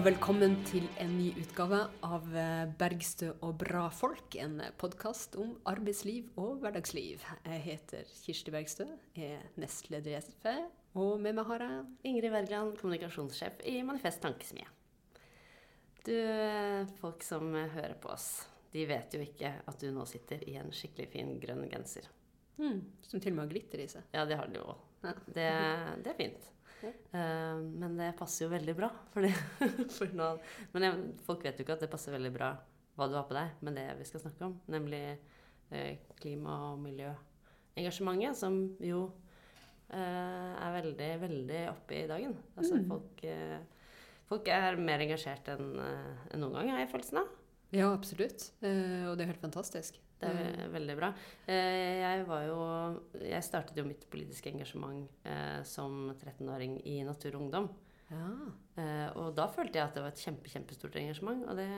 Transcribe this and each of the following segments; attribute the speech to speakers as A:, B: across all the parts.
A: og velkommen til en ny utgave av eh, Bergstø og bra folk, en podkast om arbeidsliv og hverdagsliv. Jeg heter Kirsti Bergstø, er nestleder i SFE, og med meg har jeg
B: Ingrid Wergeland, kommunikasjonssjef i Manifest Tankesmie. Du, eh, folk som hører på oss, de vet jo ikke at du nå sitter i en skikkelig fin grønn genser.
A: Mm, som til og med har glitter i seg.
B: Ja, det har den jo.
A: òg.
B: Det, det er fint. Eh, men det passer jo veldig bra. Fordi, for nå, men jeg, folk vet jo ikke at det passer veldig bra hva du har på deg, med det vi skal snakke om. Nemlig eh, klima- og miljøengasjementet, som jo eh, er veldig, veldig oppe i dagen. Altså
A: Mm.
B: folk, folk er mer engasjert enn en noen gang, har jeg følelsen av.
A: Ja, absolutt. Og det er helt fantastisk.
B: Det er mm. veldig bra. Eh, Jeg var jo Jeg startet jo mitt politiske engasjement eh, som 13-åring i Natur og Ungdom.
A: Ja.
B: Eh, og da følte jeg at det var et kjempe, kjempestort engasjement. Og det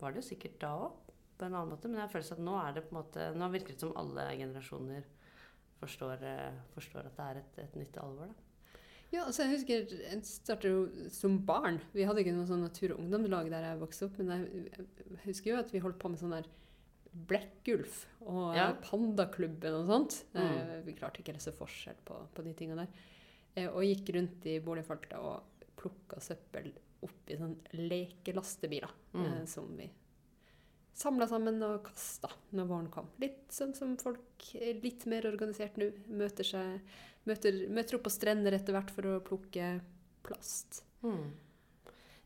B: var det jo sikkert da òg, på en annen måte. Men jeg føler at nå er det på en måte Nå virker det som alle generasjoner forstår, forstår at det er et, et nytt alvor. Da.
A: Ja, altså jeg husker Jeg startet jo som barn. Vi hadde ikke noe sånn natur- og ungdomslag der jeg vokste opp, men jeg husker jo at vi holdt på med sånn der Blekkgulf og
B: Ja.
A: eh, Pandaklubben og sånt.
B: Mm.
A: Eh, vi klarte ikke å se forskjell på, på de tingene der. Eh, og gikk rundt i boligfeltet og plukka søppel opp i sånne lekelastebiler
B: Mm.
A: som vi samla sammen og kasta når våren kom. Litt sånn som folk er litt mer organisert nå. Møter, seg, møter, møter opp på strender etter hvert for å plukke plast.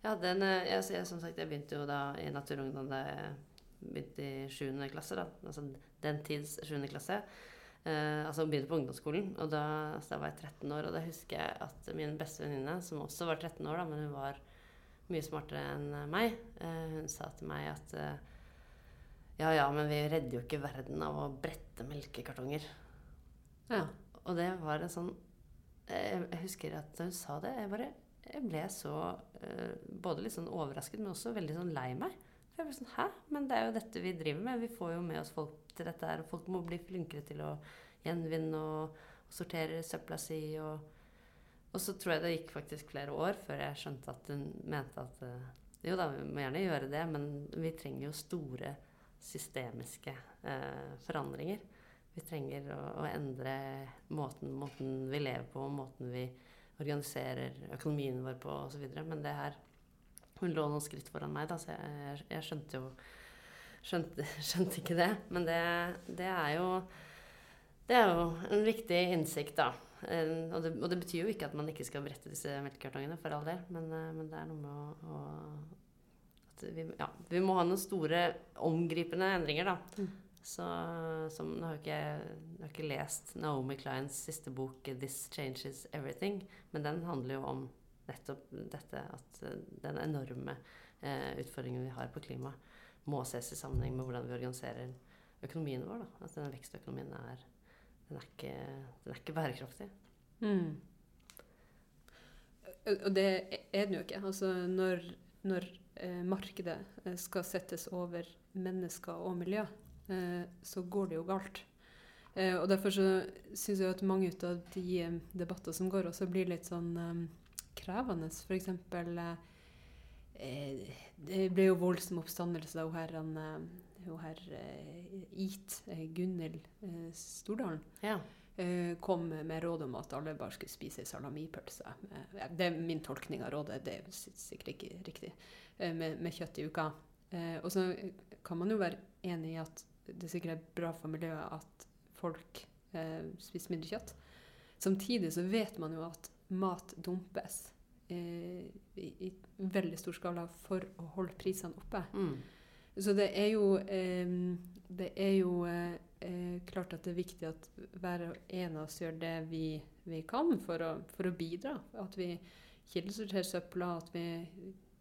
B: Ja, den, jeg, jeg, som sagt, jeg begynte jo da i Naturungdom da jeg begynte i 7. klasse. da, altså Den tids 7. klasse. Uh, altså begynte på ungdomsskolen. og da, altså, da var jeg 13 år. Og da husker jeg at min beste venninne, som også var 13 år, da, men hun var mye smartere enn meg, uh, hun sa til meg at uh, ja, ja, men vi redder jo ikke verden av å brette melkekartonger.
A: Ja.
B: Og det var en sånn Jeg husker at da hun sa det, jeg bare jeg ble så både litt sånn overrasket, men også veldig sånn lei meg. Jeg ble sånn Hæ? Men det er jo dette vi driver med. Vi får jo med oss folk til dette her. Og folk må bli flinkere til å gjenvinne og, og sortere søpla si. Og, og så tror jeg det gikk faktisk flere år før jeg skjønte at hun mente at eh, jo da, vi må gjerne gjøre det, men vi trenger jo store systemiske eh, forandringer. Vi trenger å, å endre måten, måten vi lever på, måten vi organiserer økonomien vår på osv. Men det her Hun lå noen skritt foran meg, da, så jeg, jeg skjønte jo skjønte, skjønte ikke det. Men det, det er jo det er jo en viktig innsikt, da. Og, det, og det betyr jo ikke at man ikke skal brette disse melkekartongene, for all del. Men, eh, men det er noe med å, å at vi, ja, vi må ha noen store, omgripende endringer, da.
A: Mm.
B: Så, som, nå har jeg, ikke jeg har ikke lest Naomi Kleins siste bok 'This Changes Everything', men den handler jo om nettopp dette at eh, den enorme eh, utfordringen vi har på klima, må ses i sammenheng med hvordan vi organiserer økonomien vår. Da. At denne vekstøkonomien er den er ikke, den er ikke bærekraftig.
A: Mm. Og det er den jo ikke. Altså når, når eh, markedet eh, skal settes over mennesker og miljø, eh, så går det jo galt. Eh, og derfor så syns jeg at mange av de debatter som går, også blir litt sånn eh, krevende. Eksempel eh, eh, Det ble jo voldsom oppstandelse da hun her, han, eh, hun her IT, Gunhild Stordalen,
B: Ja.
A: kom med råd om at alle bare skulle spise salamipølse. Det er min tolkning av rådet, det er sikkert ikke riktig. Med, med kjøtt i uka. Og så kan man jo være enig i at det sikkert er bra for miljøet at folk eh, spiser mindre kjøtt. Samtidig så vet man jo at mat dumpes i, i veldig stor skala for å holde prisene oppe.
B: Mm.
A: Så det er jo, eh, det er jo eh, eh, klart at det er viktig at hver og en av oss gjør det vi, vi kan for å, for å bidra. At vi kildesorterer søpla, at vi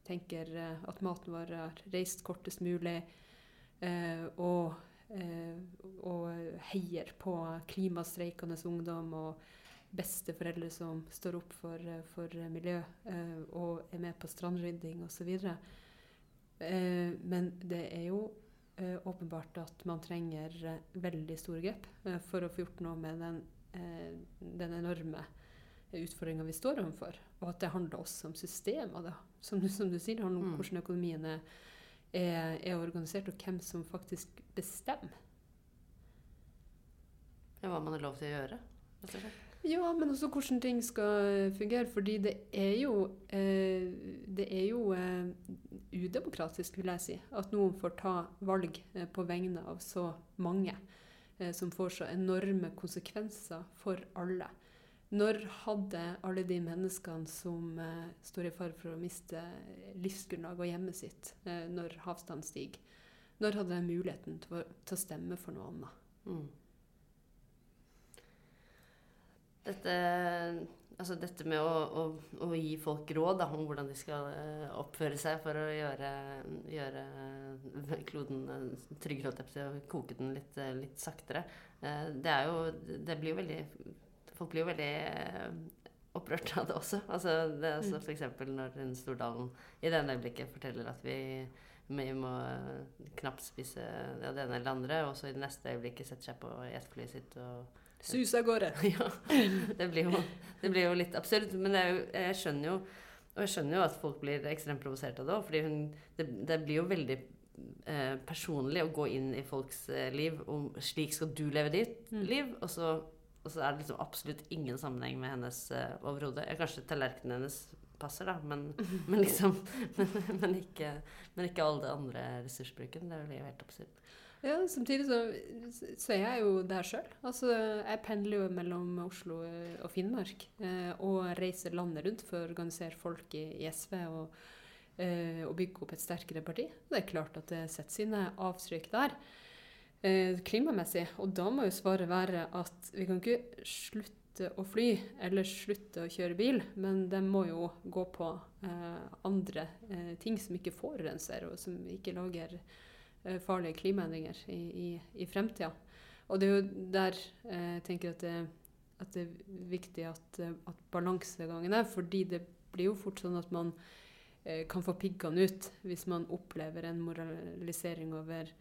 A: tenker eh, at maten vår har reist kortest mulig, eh, og, eh, og heier på klimastreikende ungdom og besteforeldre som står opp for, eh, for miljø eh, og er med på strandrydding osv. Eh, men det er jo åpenbart at man trenger veldig store grep for å få gjort noe med den, eh, den enorme utfordringa vi står overfor. Og at det handler også om systemer. Som, som du sier, det handler om
B: Mm.
A: hvordan økonomien er, er, er organisert, og hvem som faktisk bestemmer.
B: Ja, hva man har lov til å gjøre. rett og slett.
A: Ja, men også hvordan ting skal fungere. Fordi det er jo, eh, det er jo eh, udemokratisk, vil jeg si, at noen får ta valg eh, på vegne av så mange. Eh, som får så enorme konsekvenser for alle. Når hadde alle de menneskene som eh, står i fare for å miste livsgrunnlaget og hjemmet sitt eh, når havstanden stiger, når hadde de muligheten til å, til å stemme for noe annet?
B: Mm. Dette, altså dette med å, å, å gi folk råd da, om hvordan de skal eh, oppføre seg for å gjøre, gjøre eh, kloden eh, tryggere, holdt jeg på å og koke den litt, litt saktere, det er jo Det blir jo veldig Folk blir jo veldig opprørt av det også. Altså, det er altså
A: F.eks.
B: for eksempel når Stordalen i det ene øyeblikket forteller at vi vi må knapt spise ja, det ene eller andre, og så i det neste øyeblikket setter seg på jetflyet sitt og
A: Sus av gårde!
B: Ja. Det blir, jo, det blir jo litt absurd. Men jo, jeg skjønner jo Og jeg skjønner jo at folk blir ekstremt provosert av det òg, fordi hun, det, det blir jo veldig eh, personlig å gå inn i folks eh, liv om slik skal du leve ditt
A: Mm.
B: liv, og så, og så er det liksom absolutt ingen sammenheng med hennes eh, overhode. Ja, Kanskje tallerkenen hennes passer, da, men, men liksom men, men, ikke, men ikke all det andre ressursbruken. Det blir jo helt absurd.
A: Ja, samtidig så, er jeg jo der sjøl. Altså, jeg pendler jo mellom Oslo og Finnmark. Eh, og reiser landet rundt for å organisere folk i, i SV og, eh, og bygge opp et sterkere parti. Det er klart at det setter sine avtrykk der. Eh, klimamessig. Og da må jo svaret være at vi kan ikke slutte å fly eller slutte å kjøre bil, men det må jo gå på eh, andre eh, ting som ikke forurenser, og som ikke lager eh, farlige klimaendringer i, i, i fremtida. Og det er jo der eh, jeg tenker at det, at det er viktig at, eh, at balansegangen er, fordi det blir jo fort sånn at man eh, kan få piggene ut hvis man opplever en moralisering over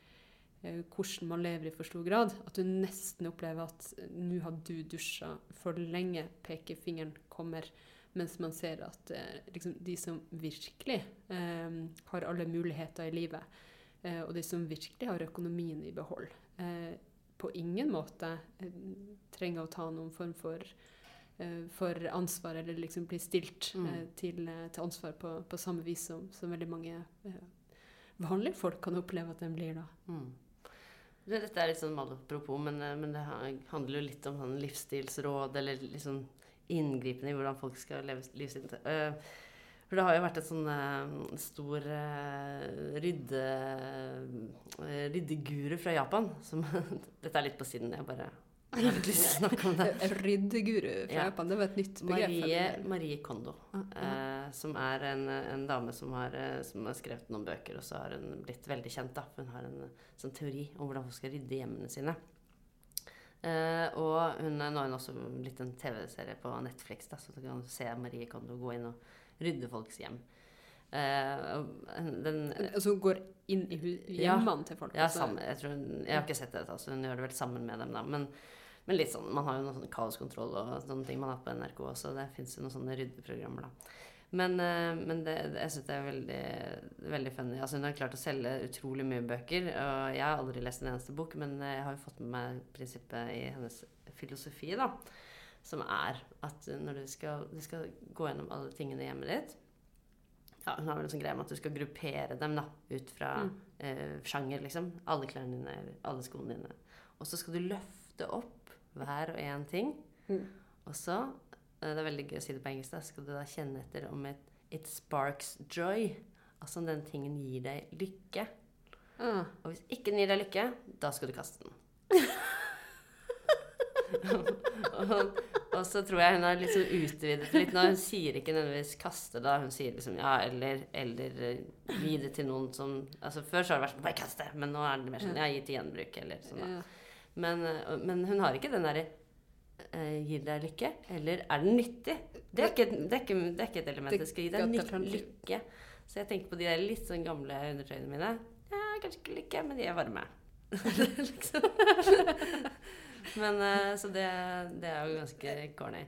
A: eh, hvordan man lever i for stor grad. At du nesten opplever at eh, nå har du dusja for lenge, pekefingeren kommer. Mens man ser at eh, liksom, de som virkelig eh, har alle muligheter i livet, eh, og de som virkelig har økonomien i behold, eh, på ingen måte eh, trenger å ta noen form for, eh, for ansvar, eller liksom bli stilt
B: Mm.
A: eh, til, eh, til ansvar på, på samme vis som, som veldig mange eh, vanlige folk kan oppleve at de blir da.
B: Mm. Dette er litt sånn malapropos, men, eh, men det handler jo litt om sånn livsstilsråd, eller liksom inngripende i hvordan folk skal leve livet sitt. For det har jo vært et sånn eh, stor eh, rydde, eh, ryddeguru fra Japan som Dette er litt på siden, jeg bare har lyst til å snakke om det.
A: Ryddeguru fra
B: Ja.
A: Japan, det var et nytt begrep.
B: Marie. Marie Kondo.
A: Ah, ja.
B: Eh, som er en, en dame som har, som har skrevet noen bøker, og så har hun blitt veldig kjent. da, Hun har en sånn teori om hvordan hun skal rydde hjemmene sine. Uh, og hun, nå har hun også blitt en TV-serie på Netflix, da, så du kan se Marie Kondo gå inn og rydde folks hjem. Eh, den,
A: Altså hun går inn i hjemmene
B: Ja.
A: til folk?
B: ja, sammen, jeg, tror jeg har ikke sett det, altså, hun gjør det vel sammen med dem, da. Men, men litt sånn, man har jo noe sånn kaoskontroll og sånne ting man har på NRK også. Det fins jo noen sånne ryddeprogrammer, da. Men, eh, men det, det, jeg syns det er veldig, veldig funny. Altså, hun har klart å selge utrolig mye bøker. Og jeg har aldri lest en eneste bok, men jeg har jo fått med meg prinsippet i hennes filosofi, da. Som er at når du skal, du skal gå gjennom alle tingene i hjemmet ditt ja, Hun har vel en sånn greie med at du skal gruppere dem da, ut fra
A: Mm.
B: eh, sjanger, liksom. Alle klærne dine, alle skoene dine. Og så skal du løfte opp hver og en ting.
A: Mm.
B: Og så, eh, det er veldig gøy å si det på engelsk, da, skal du da kjenne etter om et it sparks joy. Altså om den tingen gir deg lykke.
A: Mm.
B: Og hvis ikke den gir deg lykke, da skal du kaste den. og, og så tror jeg hun har liksom utvidet litt nå. Hun sier ikke nødvendigvis 'kaste', da. Hun sier liksom ja, eller, eller eh, gi det til noen som Altså Før så har det vært sånn 'bare kast det', men nå er det mer sånn 'ja, gi til gjenbruk', eller sånn. da. Men, eh, men hun har ikke den derre eh, 'gir deg lykke', eller 'er den nyttig'? Det er ikke, det er ikke, det er ikke et element.
A: Det-
B: skal gi deg
A: nytt
B: lykke. Så jeg tenker på de der litt sånn gamle undertøyene mine. Ja, kanskje ikke lykke, men de er varme. liksom. Men eh, Så det, det er jo ganske corny.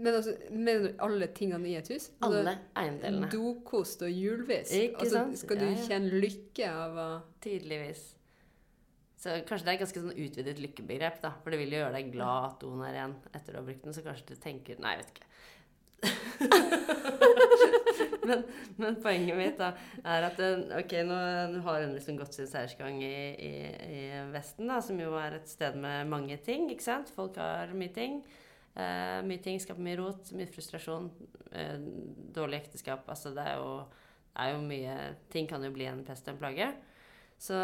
A: Men altså, mener du alle tingene i et hus? Altså,
B: Alle eiendelene.
A: Dokost og hjulvis.
B: Ikke
A: altså,
B: sant?
A: Skal du
B: Ja, ja.
A: kjenne lykke av å
B: Tydeligvis. Så kanskje det er et ganske sånn utvidet lykkebegrep, da. For det vil jo gjøre deg glad at doen er ren etter å ha brukt den, så kanskje du tenker Nei, jeg vet ikke. men, men poenget mitt da er at ok, nå har hun liksom gått sin seiersgang i, i, i Vesten, da, som jo er et sted med mange ting. ikke sant? Folk har mye ting. Uh, mye ting skaper mye rot, mye frustrasjon, uh, dårlig ekteskap. Altså det er jo, er jo mye Ting kan jo bli en pest og en plage. Så,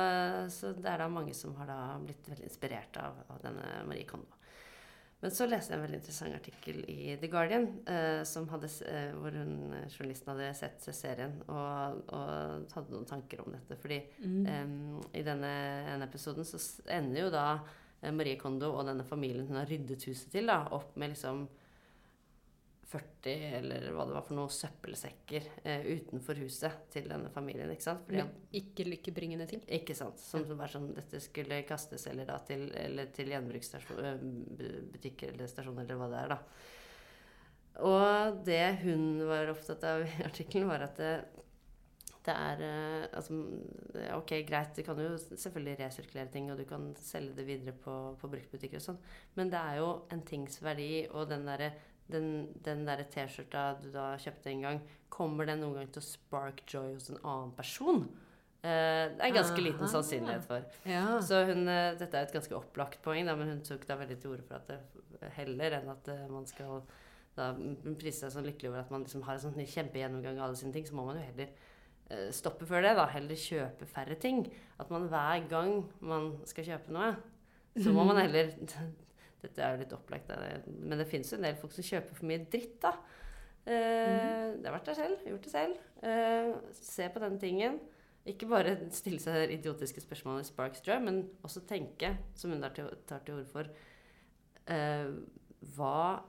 B: så det er da mange som har da blitt veldig inspirert av, av denne Marie Kondo. Men så leste jeg en veldig interessant artikkel i The Guardian, eh, som hadde, eh, hvor hun, eh, journalisten hadde sett serien og, og hadde noen tanker om dette. Fordi
A: Mm.
B: Em, I denne ene episoden så ender jo da Marie Kondo og denne familien hun har ryddet huset til, da, opp med liksom 40 eller hva det var for noe søppelsekker eh, utenfor huset til denne familien. ikke sant? Fordi,
A: ikke lykkebringende ting.
B: ikke sant? Som var sånn dette skulle kastes eller, da, til, eller til gjenbruksbutikker eller stasjoner eller hva det er, da. Og det hun var opptatt av i artikkelen, var at det, det er eh, altså, Ok, greit, du kan jo selvfølgelig resirkulere ting, og du kan selge det videre på, på bruktbutikker og sånn, men det er jo en tings verdi, og den derre den, den der T-skjorta du da kjøpte en gang, kommer den noen gang til å spark joy hos en annen person? Eh, det er en ganske liten sannsynlighet for.
A: Ja.
B: Så hun, eh, dette er et ganske opplagt poeng, da, men hun tok da veldig til orde for at det heller enn at eh, man skal da prise seg sånn lykkelig over at man liksom har en sånn kjempegjennomgang av alle sine ting, så må man jo heller stoppe før det. da, Heller kjøpe færre ting. At man hver gang man skal kjøpe noe, så må man heller Dette er jo litt opplagt, men det fins jo en del folk som kjøper for mye dritt, da. Eh, Det har vært der selv. Gjort det selv. Eh, se på den tingen. Ikke bare stille seg det idiotiske spørsmålet Sparks Joy, men også tenke, som hun tar til, til orde for eh, Hva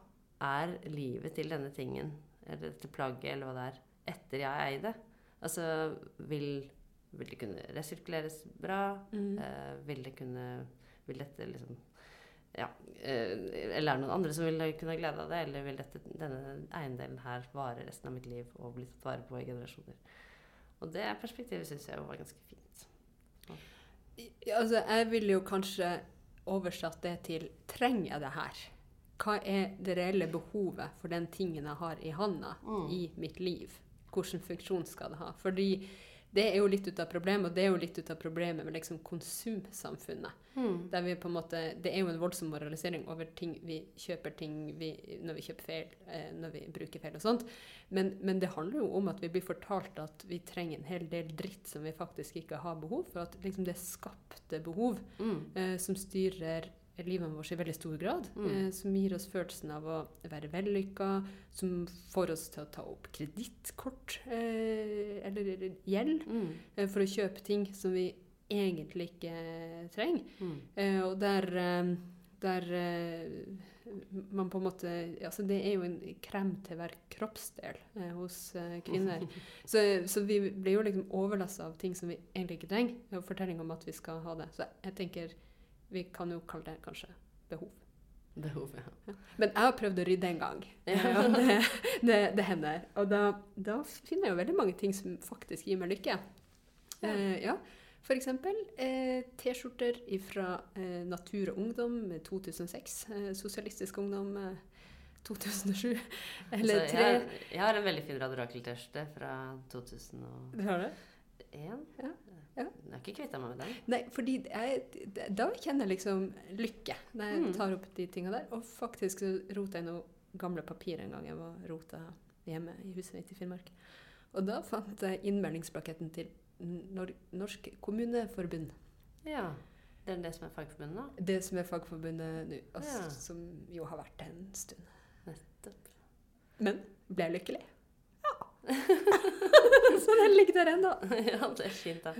B: er livet til denne tingen, eller dette plagget, eller hva det er, etter jeg eier det? Altså, vil, vil det kunne resirkuleres bra?
A: Mm.
B: Eh, vil det kunne Vil dette liksom ja, eh, Eller er det noen andre som vil kunne ha glede av det? Eller vil dette, denne eiendelen her vare resten av mitt liv og bli tatt vare på i generasjoner? Og det perspektivet syns jeg var ganske fint.
A: Ja, Altså, jeg ville jo kanskje oversatt det til trenger jeg det her? Hva er det reelle behovet for den tingen jeg har i handa
B: Mm.
A: i mitt liv? Hvilken funksjon skal det ha? Fordi det er jo litt ut av problemet, og det er jo litt ut av problemet med liksom konsumsamfunnet.
B: Mm.
A: Der vi på en måte, Det er jo en voldsom moralisering over ting vi kjøper ting vi, når vi kjøper feil, eh, når vi bruker feil og sånt. Men, men det handler jo om at vi blir fortalt at vi trenger en hel del dritt som vi faktisk ikke har behov for. At liksom det er skapte behov
B: Mm.
A: eh, som styrer livet vårt i veldig stor grad.
B: Mm.
A: Eh, som gir oss følelsen av å være vellykka, som får oss til å ta opp kredittkort eh, eller, eller gjeld
B: Mm.
A: eh, for å kjøpe ting som vi egentlig ikke trenger.
B: Mm.
A: Eh, og der, eh, der eh, man på en måte altså Det er jo en krem til hver kroppsdel eh, hos eh, kvinner. Så, så vi blir jo liksom overlassa av ting som vi egentlig ikke trenger. Og fortelling om at vi skal ha det. Så jeg tenker vi kan jo kalle det kanskje behov.
B: Behov, ja.
A: Men jeg har prøvd å rydde en gang.
B: Ja.
A: det, det, det hender. Og da, da finner jeg jo veldig mange ting som faktisk gir meg lykke.
B: Ja.
A: Eh, ja. Eksempel eh, T-skjorter fra eh, Natur og Ungdom eh, 2006. Eh, Sosialistisk Ungdom eh, 2007. Eller tre
B: jeg, jeg har en veldig fin Radio Rakel-T-skjorte fra 2001.
A: Du har det?
B: Ja.
A: Ja.
B: Jeg har ikke kvitta meg med den.
A: Nei, fordi jeg, da kjenner jeg liksom lykke når jeg
B: Mm.
A: tar opp de tinga der. Og faktisk så rota jeg noe gamle papir en gang jeg var rota hjemme i huset mitt i Finnmark. Og da fant jeg innmeldingsplaketten til Nor Norsk Kommuneforbund.
B: Ja. Det er det som er Fagforbundet, da?
A: Det som er fagforbundet nå,
B: Ja.
A: som jo har vært det en stund.
B: Nettopp.
A: Men ble lykkelig? Ja. så den ligger der ennå.
B: ja, det er fint, da.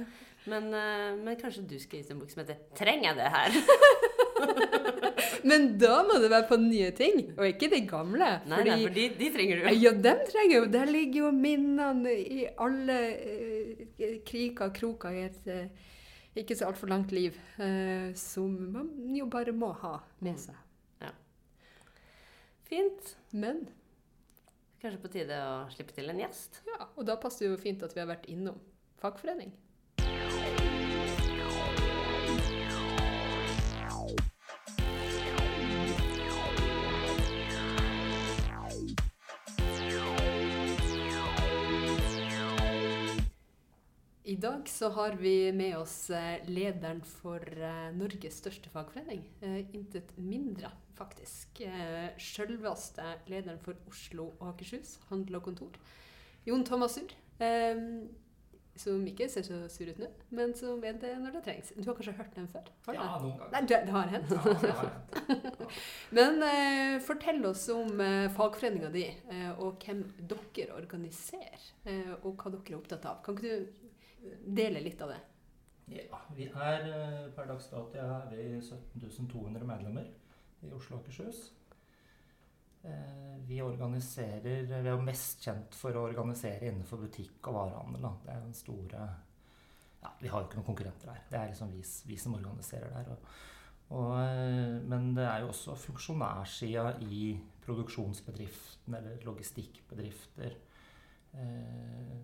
B: Men, eh, men kanskje du skal gi ut en bok som heter 'Trenger jeg det her?'
A: Men da må det være på nye ting, og ikke de gamle.
B: Nei, nei, for de, de trenger du.
A: Ja, dem trenger jo Der ligger jo minnene i alle uh, kriker og kroker i et uh, ikke så altfor langt liv, uh, som man jo bare må ha med seg.
B: Fint.
A: Men
B: Kanskje på tide å slippe til en gjest?
A: ja, og da passer det jo fint at vi har vært innom fagforening. I dag så har vi med oss eh, lederen for eh, Norges største fagforening. Eh, Intet mindre, faktisk. Eh, Sjølveste lederen for Oslo og Akershus, handel og kontor. Jon Thomas Sur. Eh, som ikke ser så sur ut nå, men som er det når det trengs. Du har kanskje hørt den før? Har
C: Ja, noen ganger.
A: Nei, det, det har hendt.
C: Ja, det har jeg.
A: Men eh, fortell oss om eh, fagforeninga di, eh, og hvem dere organiserer, eh, og hva dere er opptatt av. Kan ikke du dele litt av det?
C: Ja, vi er eh, per dags dato er vi 17 200 medlemmer i Oslo og Akershus. Eh, Vi organiserer Vi er mest kjent for å organisere innenfor butikk og varehandel. Da. Det er den store ja, Vi har jo ikke noen konkurrenter her. Det er liksom vi, vi som organiserer der. Og, og, eh, men det er jo også funksjonærsida i produksjonsbedriften eller logistikkbedrifter. Eh,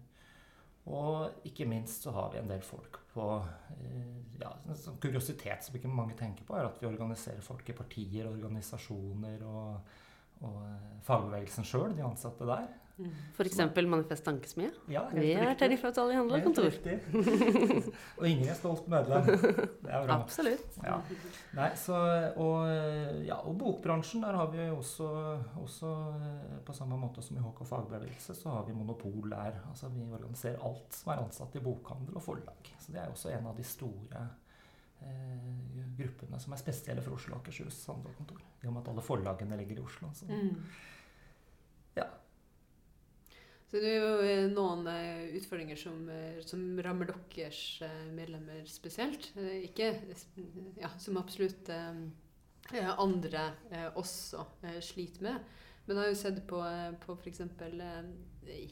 C: og ikke minst så har vi en del folk på eh, ja, en sånn Kuriositet som ikke mange tenker på, er at vi organiserer folk i partier, organisasjoner og, og eh, fagbevegelsen sjøl, de ansatte der.
B: F.eks. Manifest Tankesmie.
C: Ja,
B: Vi er tariffavtale i handel og kontor.
C: og Ingrid er stolt medlem. Det er bra.
B: Absolutt.
C: Ja. Nei, så, og, ja, og bokbransjen, der har vi også, også eh, på samme måte som i HK Fagbevegelse, så har vi monopol der. Altså Vi organiserer alt som er ansatt i bokhandel og forlag. Så det er også en av de store eh, gruppene som er spesielle for Oslo og Akershus handel og kontor. I og med at alle forlagene ligger i Oslo. Så.
A: Mm. Så det er jo eh, noen eh, utfordringer som, eh, som rammer deres medlemmer spesielt. Ikke ja, som absolutt andre også sliter med. Men jeg har jo sett på, på f.eks.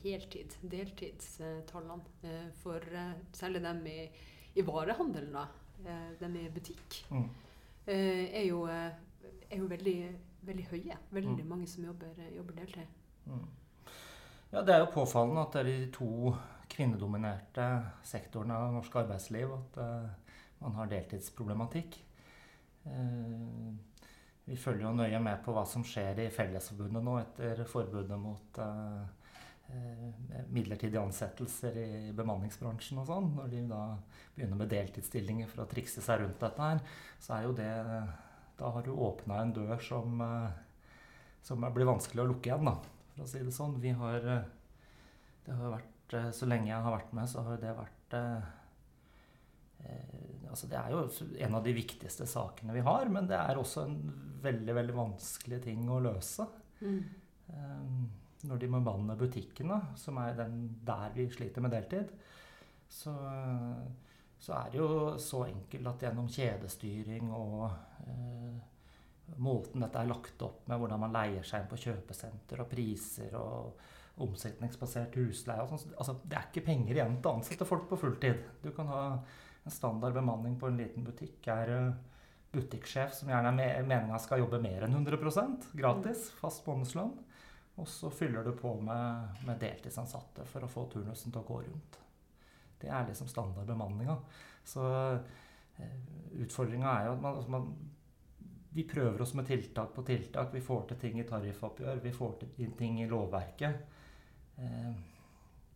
A: Heltid, deltidstallene for særlig dem i, i varehandelen, da, dem i butikk,
C: Mm.
A: er jo, er jo veldig, veldig høye. Veldig
C: Mm.
A: mange som jobber, jobber deltid.
C: Mm. Ja, Det er jo påfallende at det er i de to kvinnedominerte sektorene av norsk arbeidsliv at uh, man har deltidsproblematikk. Uh, vi følger jo nøye med på hva som skjer i Fellesforbundet nå etter forbudet mot eh, midlertidige ansettelser i bemanningsbransjen og sånn. Når de da begynner med deltidsstillinger for å trikse seg rundt dette her, så er jo det Da har du åpna en dør som, som blir vanskelig å lukke igjen, da for å si det sånn. Vi har eh, Det har vært eh, Så lenge jeg har vært med, så har det vært eh, eh, Altså det er jo en av de viktigste sakene vi har, men det er også en veldig, veldig vanskelig ting å løse. Eh, Når de må banne butikkene, som er den der vi sliter med deltid, så, så er det jo så enkelt at gjennom kjedestyring og eh, måten dette er lagt opp med, hvordan man leier seg inn på kjøpesenter og priser og omsetningsbasert husleie og sånn. Altså, det er ikke penger igjen til å ansette folk på fulltid. Du kan ha en standard bemanning på en liten butikk. Er eh, butikksjef som gjerne er me meninga skal jobbe mer enn 100% gratis, fast månedslønn. Og så fyller du på med, med deltidsansatte for å få turnusen til å gå rundt. Det er liksom standard bemanninga. Så eh, utfordringa er jo at man, altså man vi prøver oss med tiltak på tiltak. Vi får til ting i tariffoppgjør, vi får til ting i lovverket. Eh,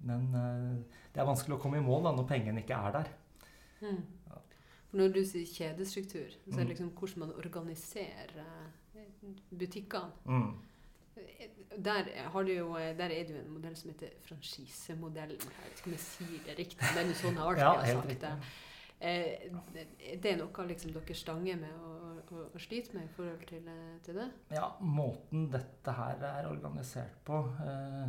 C: men eh, det er vanskelig å komme i mål da, når pengene ikke er der.
A: Mm. For når du sier kjedestruktur, så er det
C: Mm.
A: liksom hvordan man organiserer eh, butikkene.
C: Mm.
A: Der, har du jo, der er det jo en modell som heter franchisemodellen. Jeg vet ikke om jeg sier det riktig, men sånn jeg alltid
C: Ja,
A: har sagt det. Eh, det- er noe liksom dere stanger med og, og, og sliter med i forhold til, eh, til det?
C: Ja, måten dette her er organisert på eh,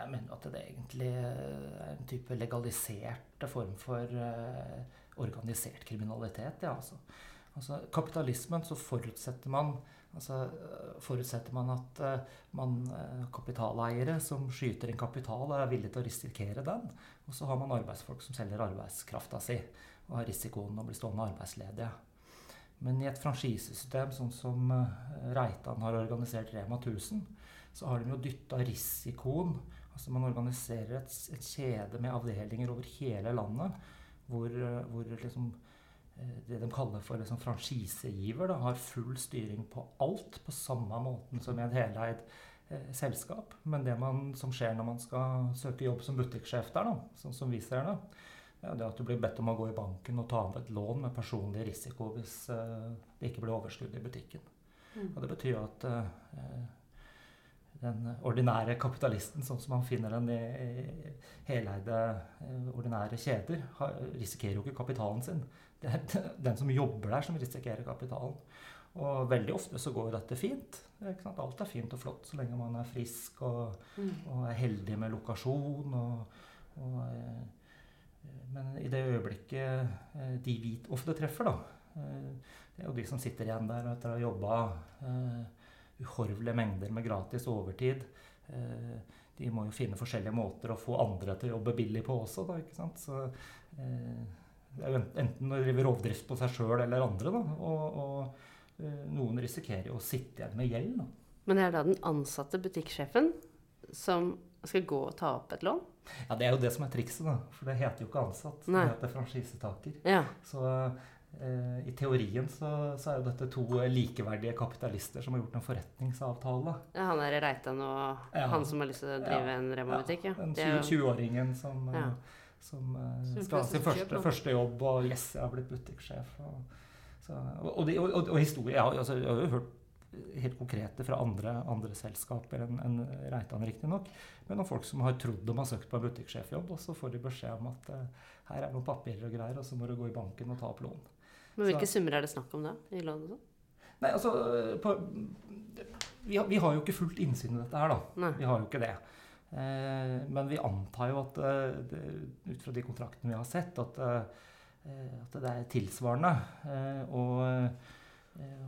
C: Jeg mener at det egentlig er en type legalisert form for eh, organisert kriminalitet. Ja, altså. altså. Kapitalismen så forutsetter man altså, eh, forutsetter man at eh, man kapitaleiere som skyter en kapital, er villig til å risikere den. Og så har man arbeidsfolk som selger arbeidskrafta si og har risikoen å bli stående arbeidsledige. Men i et franchisesystem sånn som eh, Reitan har organisert Rema 1000, så har de jo dytta risikoen Altså man organiserer et, et, kjede med avdelinger over hele landet hvor, eh, hvor liksom, eh, det de kaller for liksom franchisegiver, har full styring på alt på samme måten som i en heleid selskap. Men det man, som skjer når man skal søke jobb som butikksjef der, da, sånn som vi ser det, det er at du blir bedt om å gå i banken og ta opp et lån med personlig risiko hvis eh, det ikke blir overskudd i butikken. Mm. Og det betyr at eh, den ordinære kapitalisten, sånn som man finner den i heleide, eh, ordinære kjeder, risikerer jo ikke kapitalen sin. Det er den som jobber der, som risikerer kapitalen. Og veldig ofte så går dette fint. Alt er fint og flott så lenge man er frisk og, mm. og er heldig med lokasjon. Og, og, eh, men i det øyeblikket eh, de vi ofte treffer, da Det er jo de som sitter igjen der etter å ha jobba uhorvelige mengder med gratis overtid. Eh, de må jo finne forskjellige måter å få andre til å jobbe billig på også. Da, ikke sant? Så, eh, det er jo enten å drive rovdrift på seg sjøl eller andre. Da, og, eh, noen risikerer jo å sitte igjen med gjeld. Nå.
B: Men det er da den ansatte butikksjefen som skal gå og ta opp et lån?
C: Ja, Det er jo det som er trikset, da. For det heter jo ikke ansatt. Nei. Det heter franchisetaker.
B: Ja.
C: Så Eh, I teorien så, så, er jo dette to likeverdige kapitalister som har gjort en forretningsavtale.
B: Ja, Han er Reitan og ja. han som har lyst til å drive ja. en Rema-butikk?
C: Ja. Den 20-åringen 20 som, ja. som uh, skal ha sin første, første, jobb, og yes, jeg har blitt butikksjef. Og, så, og, og, og, og historie ja, altså, Jeg har jo hørt helt konkrete fra andre, andre selskaper enn en Reitan, riktignok. Men om folk som har trodd de har søkt på en butikksjefjobb, og så får de beskjed om at eh, her er noen papirer og greier, og så må du gå i banken og ta opp lån.
B: Men Hvilke så, summer er det snakk om da? i lån og sånn?
C: Nei, altså på, vi, har, vi, har, jo ikke fullt innsyn i dette her, da. Nei. Vi har jo ikke det. Eh, men vi antar jo at eh, det, ut fra de kontraktene vi har sett, at, eh, at det er tilsvarende. Eh, og eh,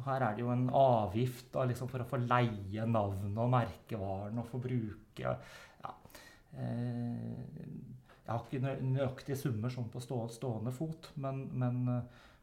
C: her er det jo en avgift da, liksom for å få leie navnet og merkevaren og få bruke ja, eh, Jeg har ikke nøyaktige summer sånn på stående fot, men, men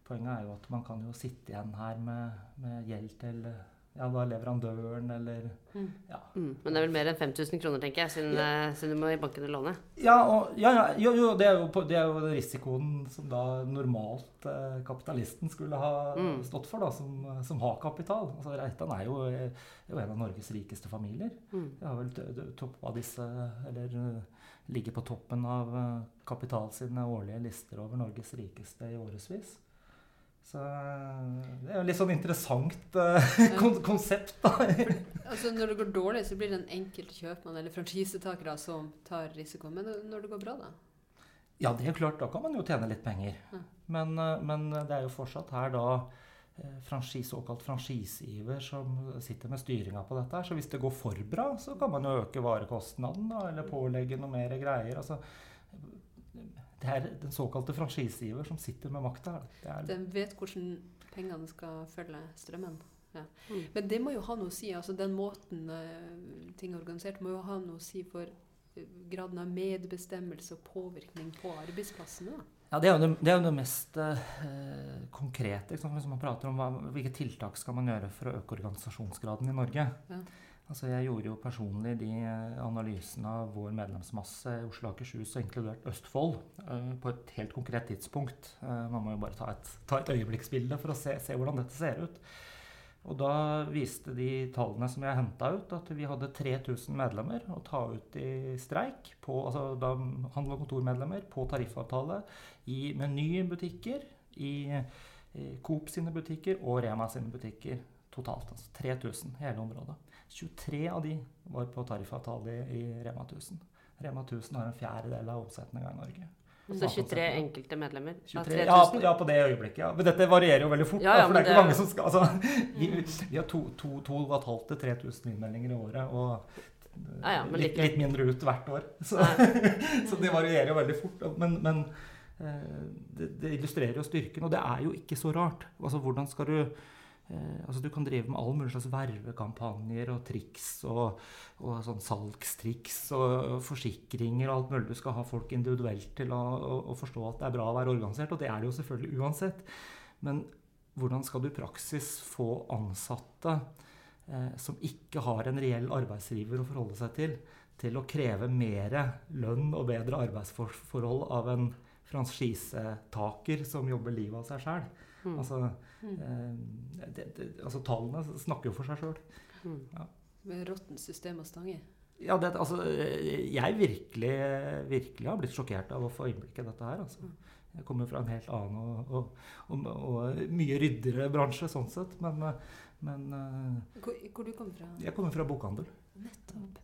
C: Poenget er jo at man kan jo sitte igjen her med, med gjeld til ja, da leverandøren eller
B: mm. ja. Mm. Men det er vel mer enn 5000 kroner, tenker jeg, siden, ja. Eh, siden, du må i banken og låne?
C: Ja, og, ja, ja jo, jo, det, er jo, det er jo risikoen som da normalt eh, kapitalisten skulle ha mm. stått for, da, som, som, har kapital. Altså, Reitan er jo, er jo, en av Norges rikeste familier. Mm. Jeg har vel topp av disse, eller eh, ligger på toppen av eh, Kapital sine årlige lister over Norges rikeste i årevis. Så det er jo litt sånn interessant uh, kon konsept, da.
A: altså Når det går dårlig, så blir det en enkelt kjøpmann eller franchisetakere som tar risikoen. Men når det går bra, da?
C: Ja, det er klart. Da kan man jo tjene litt penger. Ja. Men, uh, men, det er jo fortsatt her da franchise, såkalt franchisegiver som sitter med styringa på dette. her, Så hvis det går for bra, så kan man jo øke varekostnaden da, eller pålegge noe mer greier. altså det er den såkalte franchisegiver som sitter med makta.
A: Den vet hvordan pengene skal følge strømmen. Ja. Mm. Men det må jo ha noe å si. altså Den måten uh, ting er organisert, må jo ha noe å si for uh, graden av medbestemmelse og påvirkning på arbeidsplassene.
C: Ja, Det er jo det, det, er jo det mest uh, konkrete. Hvis man prater om hva, hvilke tiltak skal man gjøre for å øke organisasjonsgraden i Norge. Ja. Altså jeg gjorde jo personlig de eh, analysene av vår medlemsmasse i Oslo og Akershus, og inkludert Østfold, uh, på et helt konkret tidspunkt. Man må jo bare ta et, ta et øyeblikksbilde for å se, se, hvordan dette ser ut. Og da viste de tallene som jeg henta ut, at vi hadde 3000 medlemmer å ta ut i streik. På, altså da handel- og kontormedlemmer på tariffavtale i Meny-butikker, i, i Coop sine butikker og Rema sine butikker totalt. Altså 3000 hele området. 23 av de var på tariffavtale i Rema 1000. Rema 1000 har en fjerdedel av omsetninga i Norge.
B: Så 23 enkelte medlemmer
C: 23, ja, ja, på det øyeblikket. ja. Men dette varierer jo veldig fort. Ja, for det er ikke det... mange som skal altså, vi, vi har 2500-3000 innmeldinger i året. Og litt, litt, mindre ut hvert år. Så, så, det varierer jo veldig fort. Men, men eh, det, det, illustrerer jo styrken. Og det er jo ikke så rart. Altså, hvordan skal du altså Du kan drive med all mulig slags vervekampanjer og triks og, og sånn salgstriks og forsikringer og alt mulig. Du skal ha folk individuelt til å, å, å, forstå at det er bra å være organisert, og det er det jo selvfølgelig uansett. Men hvordan skal du i praksis få ansatte eh, som ikke har en reell arbeidsgiver å forholde seg til, til å kreve mer lønn og bedre arbeidsforhold av en franchisetaker som jobber livet av seg sjøl?
B: Mm.
C: Altså,
A: Mm.
C: eh, det, det, altså, tallene snakker jo for seg sjøl.
B: Mm.
A: Med råttent system og stange.
C: Ja, det, altså, jeg virkelig, virkelig har blitt sjokkert av å få innblikk i dette her. Altså. Jeg kommer fra en helt annen og, og, og, og mye ryddigere bransje sånn sett. Men, men eh,
A: Hvor, hvor du kommer fra?
C: jeg kommer fra bokhandel.
A: Nettopp.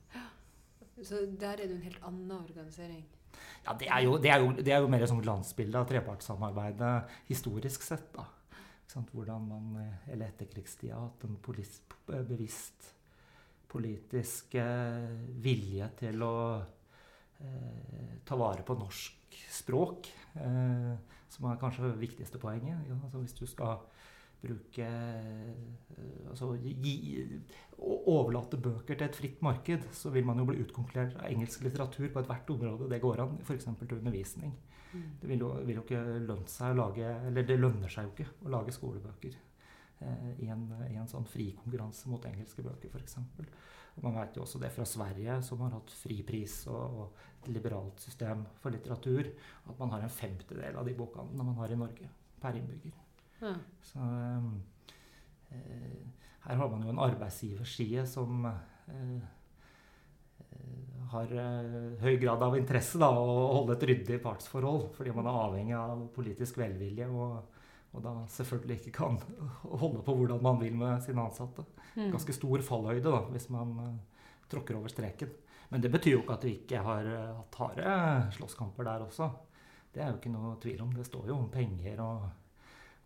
A: Så der er det en helt annen organisering.
C: Ja, det er jo, det er jo, det er jo mer et sånn glansbilde av trepartssamarbeidet historisk sett. da. Hvordan man eh, eller etterkrigstida har hatt en polis, eh, bevisst politisk eh, vilje til å eh, ta vare på norsk språk, eh, som er kanskje det viktigste poenget. Ja, altså hvis du skal bruke eh, altså gi, overlate bøker til et fritt marked, så vil man jo bli utkonkurrert av engelsk litteratur på ethvert område. Det går an, f.eks. til undervisning. Det vil jo, vil jo ikke lønne seg å lage Eller det lønner seg jo ikke å lage skolebøker eh, i, en, i en sånn fri konkurranse mot engelske bøker, f.eks. Man vet jo også det fra Sverige, som har hatt fri pris og, og et liberalt system for litteratur, at man har en femtedel av de bokhandlene man har i Norge per innbygger.
A: Ja.
C: Så eh, her har man jo en arbeidsgiverside som eh, eh, har høy grad av interesse da, å holde et ryddig partsforhold, fordi man er avhengig av politisk velvilje og, og da selvfølgelig ikke kan holde på hvordan man vil med sine ansatte.
A: Mm.
C: Ganske stor fallhøyde da, hvis man tråkker over streken. Men det betyr jo ikke at vi ikke har hatt harde slåsskamper der også. Det er jo ikke noe tvil om. Det står jo om penger og,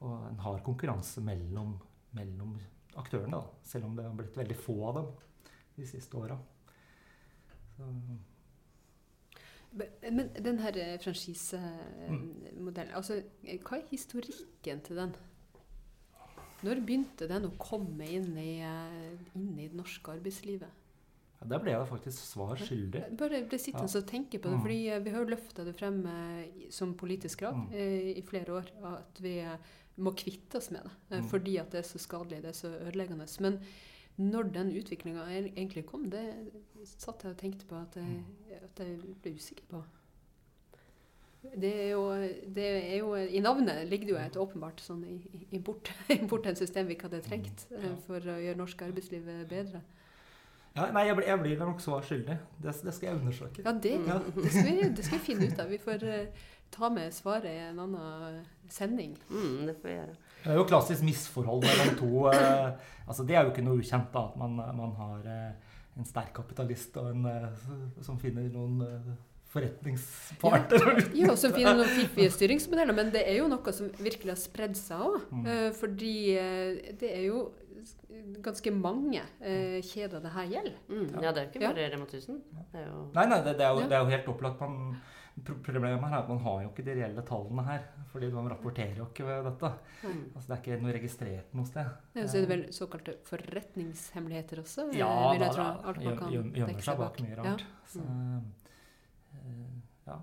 C: og en hard konkurranse mellom, mellom aktørene, da, selv om det har blitt veldig få av dem de siste åra.
A: Men den her eh, franchisemodellen, altså, eh, hva er historikken til den? Når begynte den å komme inn i, eh, inn i det norske arbeidslivet?
C: Ja, der ble jeg faktisk svar skyldig.
A: Bare ble sittende
C: Ja.
A: og tenke på det,
C: Mm.
A: fordi vi har jo løfta det frem som politisk krav
C: Mm.
A: i flere år, at vi må kvitte oss med det. eh,
C: Mm.
A: Fordi at det er så skadelig, det er så ødeleggende. Men når den utviklinga egentlig kom, det satt jeg og tenkte på at jeg, at jeg ble usikker på. Det er, jo, det er jo I navnet ligger det jo et åpenbart sånn import, import en system vi ikke hadde trengt eh, for å gjøre norsk arbeidsliv bedre.
C: Ja, nei, jeg, blir- jeg blir nok svar skyldig. Det, det skal jeg undersøke.
A: Ja, det,
C: Ja.
A: det, skal vi, det skal vi finne ut av. Vi får eh, ta med svaret i en annen sending.
B: Mm, det får vi gjøre.
C: Det er jo klassisk misforhold mellom to eh, altså Det er jo ikke noe ukjent da, at man, man har eh, en sterk kapitalist og en eh, som finner noen forretningsparter. Ja,
A: Jo, som finner noen fiffige styringsmodeller, men det er jo noe som virkelig har spredd seg òg.
C: Mm.
A: fordi eh, det er jo ganske mange eh, kjeder det her gjelder.
B: Mm, ja, det er jo ikke
A: Ja.
B: bare Rema 1000. Det er jo
C: Nei, nei, det, det, er jo, det er jo helt opplagt. Man, problemet er at man har jo ikke de reelle tallene her. fordi man rapporterer jo ikke ved dette.
B: mm.
C: Altså, det er ikke noe registrert noe sted.
A: Ja, så er det vel såkalte forretningshemmeligheter også? eh,
C: Ja,
A: det
C: da, da,
A: Alt man kan
C: gjemmer seg bak mye rart.
A: Ja.
C: Så, eh, ja.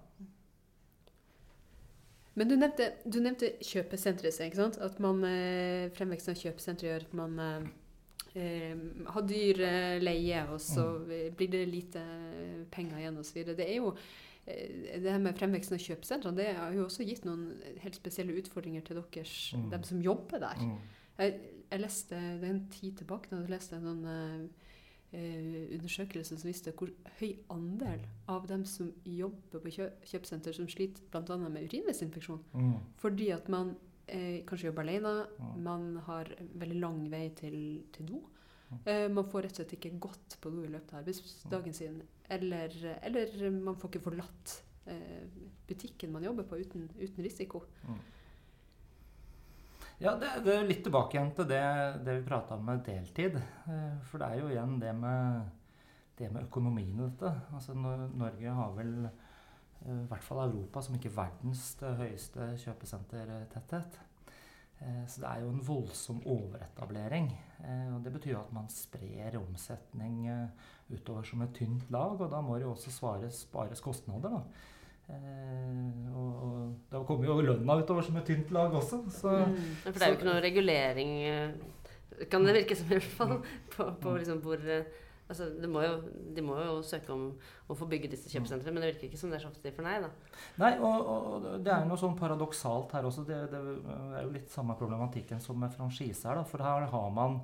A: Men du nevnte, du nevnte kjøpesenteret, ikke sant? At man, eh, fremveksten av kjøpesentre gjør at man eh, eh, har dyr eh, leie, og så
C: Mm.
A: blir det lite penger igjen osv. Det er jo eh, det her med fremveksten av kjøpesentrene det har jo også gitt noen helt spesielle utfordringer til deres,
C: Mm.
A: dem som jobber der.
C: Mm.
A: Jeg, jeg leste det er en tid tilbake da jeg leste en sånn eh, eh, undersøkelse som viste hvor høy andel av dem som jobber på kjø kjøpesenter, som sliter bl.a. med urinveisinfeksjon.
C: Mm.
A: Fordi at man eh, kanskje jobber alene,
C: Mm.
A: man har veldig lang vei til, til do.
C: Mm.
A: Eh, man får rett og slett ikke gått på noe i løpet av arbeidsdagen sin. Eller, eller man får ikke forlatt eh, butikken man jobber på uten, uten risiko.
C: Ja, det, det er litt tilbake igjen til det, det vi prata om med deltid. Eh, For det er jo igjen det med, det med økonomien i dette. Altså, Nor- Norge har vel, i hvert fall Europa, som ikke verdens høyeste kjøpesentertetthet. Eh, Så det er jo en voldsom overetablering. Eh, Og det betyr jo at man sprer omsetning eh, utover som et tynt lag, og da må det jo også svares, spares kostnader. da. Og, da kommer jo lønna utover som et tynt lag også. Så
A: Mm.
B: For det er jo ikke noe regulering Kan det virke som, i hvert fall. På, på
C: Mm.
B: liksom hvor Altså, må jo, de må jo søke om å få bygge disse kjøpesentrene, men det virker ikke som det er så ofte de får nei, da.
C: Nei, og, og det er noe sånn paradoksalt her også. Det, det er jo litt samme problematikken som med franchise her. Da. For her har man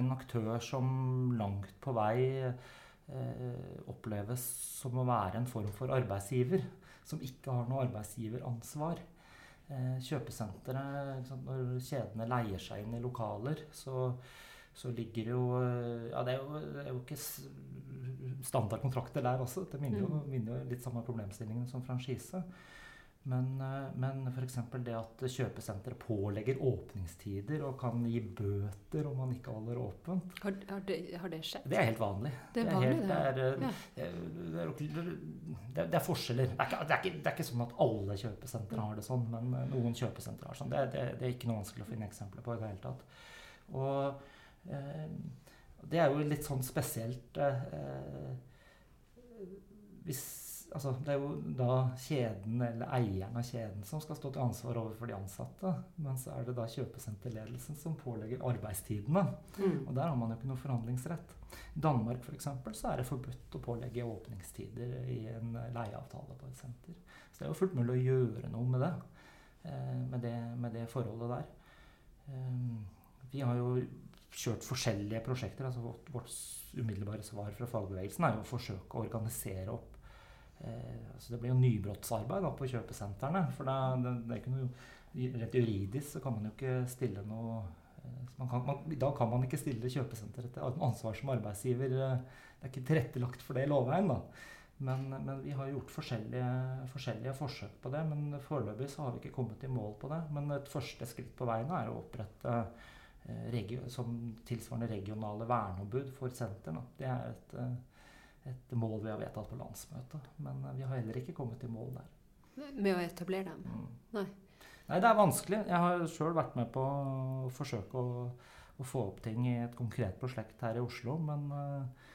C: en aktør som langt på vei eh, oppleves som å være en form for arbeidsgiver. Som ikke har noe arbeidsgiveransvar. Eh, kjøpesentre, når kjedene leier seg inn i lokaler, så, så ligger jo eh, Ja, det er jo, det er jo ikke standardkontrakter der også. Det minner jo, minner jo litt samme problemstillingen som franchise. Men, eh, men f.eks. det at kjøpesenteret pålegger åpningstider og kan gi bøter om man ikke holder åpent,
A: Har, har, det, har det skjedd?
C: det er helt vanlig.
A: Det er vanlig, det.
C: er,
A: Ja.
C: eh, det, er, det, er, er forskjeller. Det er, ikke, det, er ikke, det er ikke sånn at alle kjøpesentre har det sånn, men noen kjøpesentre har sånn. Det, sånn. det, er ikke noe vanskelig å finne eksempler på i det hele tatt. Og det er jo litt sånn spesielt eh, hvis Altså, det er jo da kjeden eller eieren av kjeden som skal stå til ansvar overfor de ansatte. Men så er det da kjøpesenterledelsen som pålegger arbeidstidene. Og der har man jo ikke noe forhandlingsrett. I Danmark for eksempel, så er det forbudt å pålegge åpningstider i en leieavtale på et senter. Så det er jo fullt mulig å gjøre noe med det. eh, Med det, med det forholdet der. Eh, Vi har jo kjørt forskjellige prosjekter. altså Vårt, vårt umiddelbare svar fra fagbevegelsen er jo å forsøke å organisere opp eh, altså Det blir jo nybrottsarbeid da, på kjøpesentrene. For da, det, det er ikke noe, rett juridisk så kan man jo ikke stille noe eh, man kan, man, da kan man ikke stille kjøpesenteret til ansvar som arbeidsgiver. eh, Det er ikke tilrettelagt for det i lovveien. da. Men, men vi har gjort forskjellige, forskjellige forsøk på det. Men foreløpig så har vi ikke kommet i mål på det. Men et første skritt på veien er å opprette eh, regio, som tilsvarende regionale verneombud for sentrene. Det er et, eh, et mål vi har vedtatt på landsmøtet. Men eh, vi har heller ikke kommet i mål der.
A: Med å etablere dem?
C: Mm.
A: Nei.
C: Nei, det er vanskelig. Jeg har sjøl vært med på å forsøke å, å få opp ting i et konkret prosjekt her i Oslo, men eh,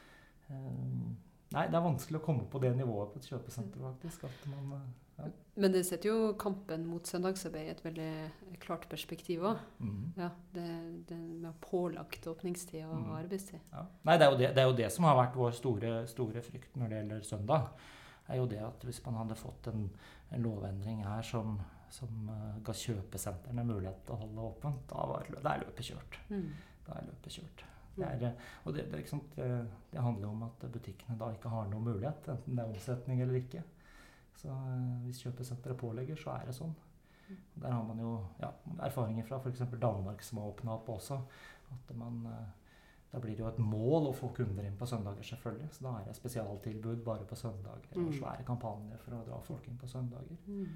C: Nei, det er vanskelig å komme på det nivået på et kjøpesenter, faktisk. At man, eh,
A: Men det setter jo kampen mot søndagsarbeid i et veldig klart perspektiv òg.
C: mm,
A: Ja, det, det med pålagt åpningstid og
C: Mm.
A: arbeidstid.
C: ja. Nei, det er, jo det, det er jo det som har vært vår store, store frykt når det gjelder søndag. er jo det at Hvis man hadde fått en, en lovendring her som, som uh, ga kjøpesentrene mulighet til å holde åpent, da, var, da er løpet kjørt.
A: Mm.
C: Da er løpet kjørt. Det, er, eh, og det, det, sant, det, det handler om at butikkene da ikke har noen mulighet, enten det er omsetning eller ikke. Så eh, hvis kjøpesenteret pålegger, så er det sånn. Der har man jo ja, erfaringer fra f.eks. Danmark som har åpna opp også. At man, eh, da blir det jo et mål å få kunder inn på søndager, selvfølgelig. Så da er det spesialtilbud bare på søndager. Og
B: Mm.
C: svære kampanjer for å dra folk inn på søndager.
A: Mm.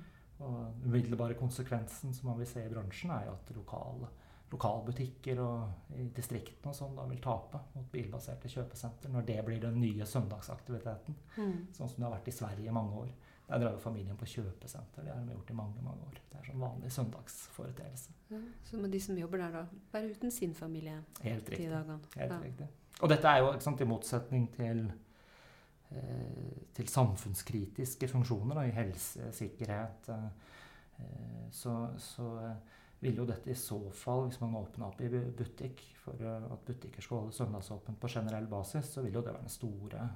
C: Og umiddelbare konsekvensen som man vil se i bransjen, er jo at lokale, lokalbutikker og i distriktene og sånn da vil tape mot bilbaserte kjøpesenter når det blir den nye søndagsaktiviteten.
A: Mm.
C: Sånn som det har vært i Sverige i mange år. Der drar jo familien på kjøpesenter. Det har de gjort i mange mange år. Det er sånn vanlig søndagsforeteelse.
A: Ja, så må de som jobber der, da være uten sin familie
C: Helt
A: de
C: riktig.
A: dagene.
C: Helt
A: Ja.
C: riktig. Og dette er jo sant, i motsetning til, eh, til samfunnskritiske funksjoner da, i helse, sikkerhet. Eh, eh, så, så eh, vil jo dette i så fall, hvis man åpner opp i butikk for eh, at butikker skal holde søndagsåpent på generell basis, så vil jo det være den store,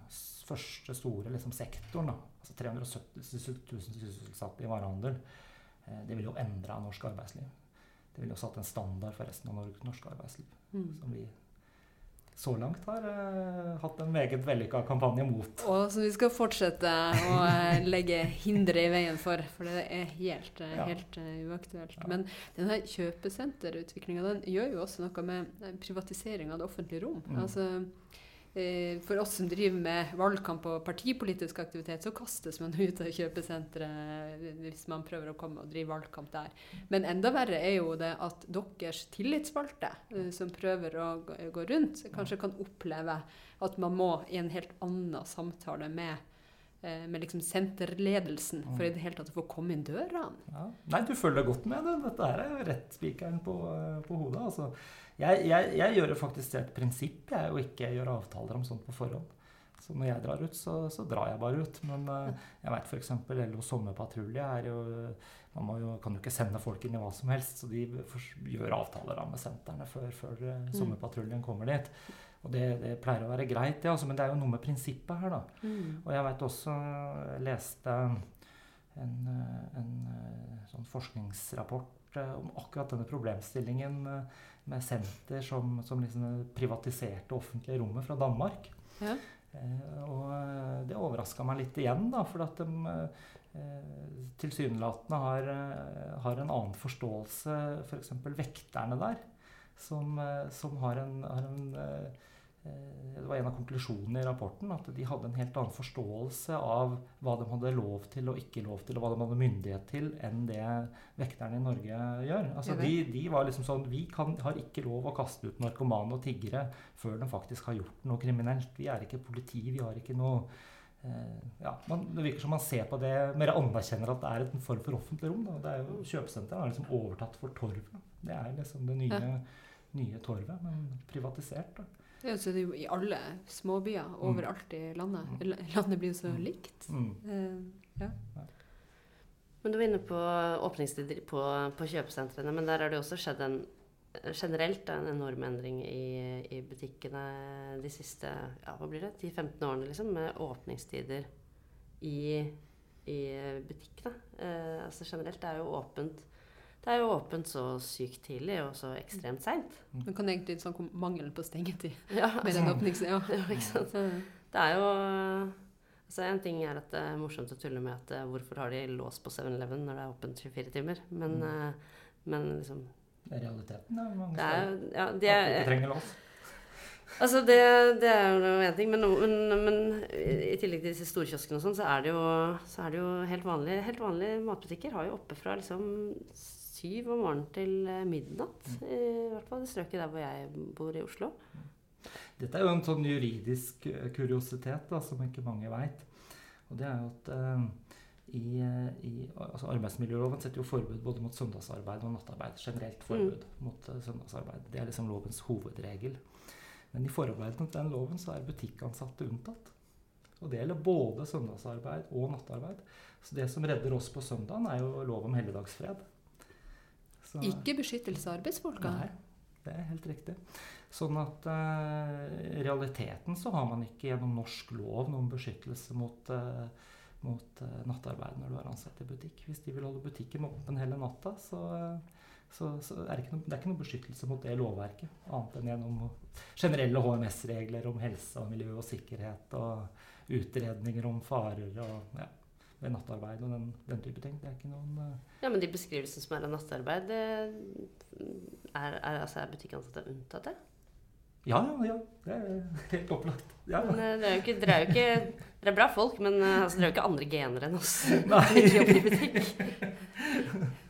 C: første store liksom, sektoren. Da. Altså 370 000 sysselsatte i varehandel. Eh, det vil jo endre norsk arbeidsliv. Det vil jo satt en standard for resten av norsk arbeidsliv
A: Mm.
C: som vi så langt har eh, hatt en meget vellykka kampanje mot.
A: Og som vi skal fortsette å eh, legge hindre i veien for, for det er helt, eh,
C: Ja.
A: helt uaktuelt.
C: Ja.
A: Men denne kjøpesenterutviklinga den gjør jo også noe med privatisering av det offentlige rom.
C: Mm.
A: Altså, for oss som driver med valgkamp og partipolitisk aktivitet, så kastes man ut av kjøpesenteret hvis man prøver å komme og drive valgkamp der. Men enda verre er jo det at deres tillitsvalgte, eh, som prøver å gå, rundt, kanskje kan oppleve at man må i en helt annen samtale med, eh, med liksom senterledelsen for i det hele tatt å få komme inn døra.
C: Ja. Nei, du følger godt med. Det. Dette her er rett spikeren på, eh, på hodet. Altså, jeg, jeg, jeg gjør det faktisk til et prinsipp jeg, å ikke gjøre avtaler om sånt på forhånd. Så når jeg drar ut, så, så drar jeg bare ut. Men uh, jeg veit f.eks. LO Sommerpatrulje er jo Man jo, kan jo ikke sende folk inn i hva som helst, så de gjør avtaler da, med sentrene før, før mm. sommerpatruljen kommer dit. Og det, det, pleier å være greit, det, altså, men det er jo noe med prinsippet her, da. Mm. Og jeg veit også Jeg leste en, en, sånn forskningsrapport om akkurat denne problemstillingen med senter som, som liksom privatiserte offentlige rommet fra Danmark. Ja. Eh, og eh, det overraska meg litt igjen, da, for at de eh, tilsynelatende har, eh, har, en annen forståelse, f.eks. For vekterne der, som, eh, som har en, har en eh, Eh, det var en av konklusjonene i rapporten at de hadde en helt annen forståelse av hva de hadde lov til og ikke lov til, og hva de hadde myndighet til, enn det vekterne i Norge gjør. Altså, de, de, var liksom sånn Vi kan, har ikke lov å kaste ut narkomane og tiggere før de faktisk har gjort noe kriminelt. Vi er ikke politi. Vi har ikke noe eh, ja, man, Det virker som man ser på det mer anerkjenner at det er en form for offentlig rom. Da. Det er jo Kjøpesenteret har liksom overtatt for torvet. Det er liksom det nye, nye torvet, men privatisert. da.
A: Ja, så det er jo i alle småbyer mm. overalt i landet. Mm. Landet blir jo så mm. likt. Mm. Uh, ja.
B: Men Du var inne på åpningstider på, på, kjøpesentrene. Men der har det også skjedd en, generelt en enorm endring i, i butikkene de siste ja, hva blir det, 10-15 årene. liksom, Med åpningstider i, i butikkene. Uh, altså Generelt det er jo åpent det er jo åpent så sykt tidlig og så ekstremt seint.
A: Mm. Man kan egentlig sånn mangelen på stengetid ja, med den åpningstida.
B: Ja. ja, ikke sant. Det er jo altså En ting er at det er morsomt å tulle med at uh, hvorfor har de lås på 7-Eleven når det er åpent 24 timer, men, mm. men liksom
C: Det er realiteten, da. Mange
B: det er, ja, de er,
C: ikke trenger lås.
B: Altså, det, det er jo én ting, men, men, men, i tillegg til disse storkioskene og sånn, så, er det jo, så er det jo helt vanlige, helt vanlige matbutikker har jo oppe fra liksom syv om morgenen til eh, midnatt. Mm. I hvert fall det strøket der hvor jeg bor i Oslo.
C: Dette er jo en sånn juridisk eh, kuriositet da, som ikke mange veit. Og det er jo at uh, i, i altså Arbeidsmiljøloven setter jo forbud både mot søndagsarbeid og nattarbeid. Generelt forbud mm. mot søndagsarbeid. Det er liksom lovens hovedregel. Men i forarbeidene til den loven så er butikkansatte unntatt. Og det gjelder både søndagsarbeid og nattarbeid. Så det som redder oss på søndagen, er jo lov om helligdagsfred.
A: Så, ikke beskyttelse av arbeidsfolka?
C: Nei, det er helt riktig. Sånn at uh, i realiteten så har man ikke gjennom norsk lov noen beskyttelse mot, uh, mot uh, nattarbeid når du er ansatt i butikk. Hvis de vil holde butikken åpen hele natta, så, så, så er det, ikke noe, det er ikke noe beskyttelse mot det lovverket. Annet enn gjennom generelle HMS-regler om helse og miljø og sikkerhet og utredninger om farer og ja ved nattarbeid og den, den, type ting. Det er ikke noen uh...
B: Ja, Men de beskrivelsene som er av nattarbeid, er, er, altså, er butikkansatte unntatt det?
C: Ja, ja, ja. Det er helt opplagt. Ja.
B: Men uh, det er jo ikke, dere er jo ikke Dere er bra folk, men altså, dere er jo ikke andre gener enn oss.
C: Nei.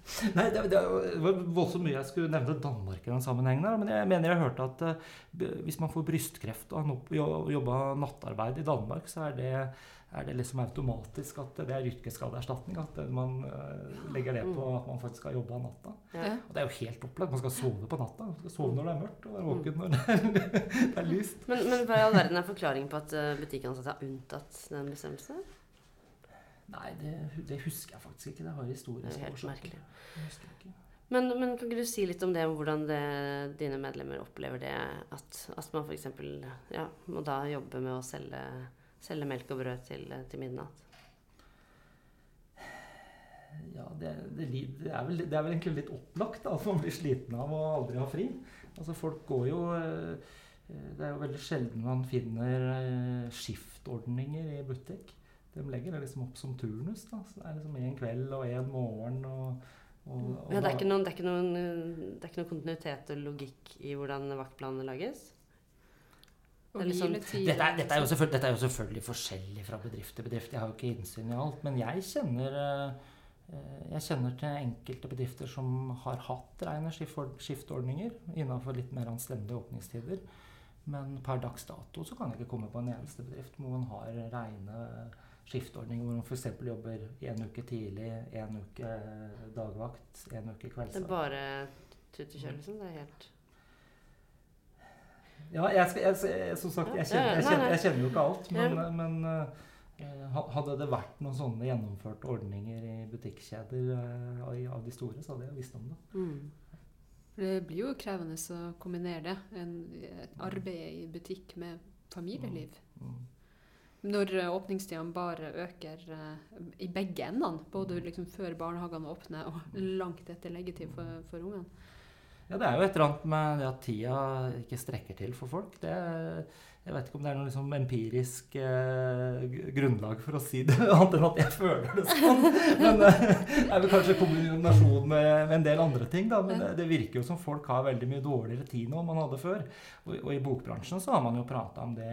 C: Nei, det, det, var voldsomt mye jeg skulle nevne Danmark i den sammenhengen. Men jeg mener jeg hørte at uh, hvis man får brystkreft og jobber jobba nattarbeid i Danmark, så er det er det liksom automatisk at det er yrkesskadeerstatning. At man uh, legger det på at man faktisk skal jobbe av natta. Ja. Og det er jo helt opplagt. Man skal sove på natta. Man skal sove når det er mørkt, og være våken når det er, det er lyst.
B: Men, men hva i all verden er forklaringen på at uh, butikkansatte har unntatt den bestemmelsen?
C: Nei, det, det, husker jeg faktisk ikke. Det har historiske årsaker.
B: Men, men, kan ikke du si litt om det, om hvordan det, dine medlemmer opplever det? At, at man f.eks. Ja, må da jobbe med å selge selge melk og brød til, til midnatt?
C: Ja, det, det, det, er vel, det, er vel, egentlig litt opplagt at man blir sliten av å aldri ha fri. Altså Folk går jo eh, Det er jo veldig sjelden man finner eh, skiftordninger i butikk. De legger det liksom opp som turnus. da, så Det er liksom én kveld og én morgen. og, og,
B: og ja, det, er ikke noen, det, er ikke noen, det er ikke noen kontinuitet og logikk i hvordan vaktplanene lages?
C: Det liksom, dette, er, dette, er dette, er, jo selvfølgelig forskjellig fra bedrift til bedrift. Jeg har jo ikke innsyn i alt. Men jeg kjenner, eh, jeg kjenner til enkelte bedrifter som har hatt rene skiftordninger innenfor litt mer anstendige åpningstider. Men per dags dato så kan jeg ikke komme på en eneste bedrift hvor man har rene skiftordninger hvor man f.eks. jobber en uke tidlig, en uke dagvakt, en uke kveldsvakt.
B: Det er bare tut og kjør, liksom? Det er helt
C: Ja, jeg, jeg, jeg, som sagt, jeg kjenner, jeg, kjenner, jeg kjenner jo ikke alt. Men, men eh, hadde det vært noen sånne gjennomførte ordninger i butikkjeder eh, av, de store, så hadde jeg visst om det.
B: Mm.
A: Det blir jo krevende å kombinere det. En, et arbeid i butikk med familieliv.
C: Mm.
A: Når eh, åpningstidene bare øker i begge endene, både liksom før barnehagene åpner og langt etter leggetid for, for ungene.
C: Ja, det er jo et eller annet med det at tida ikke strekker til for folk. Det, jeg vet ikke om det er noe liksom empirisk eh, grunnlag for å si det, annet enn at jeg føler det sånn. Men eh, det er vel kanskje kombinasjon med, med en del andre ting, da. Men det, det virker jo som folk har veldig mye dårligere tid nå enn man hadde før. Og, og i bokbransjen så har man jo prata om det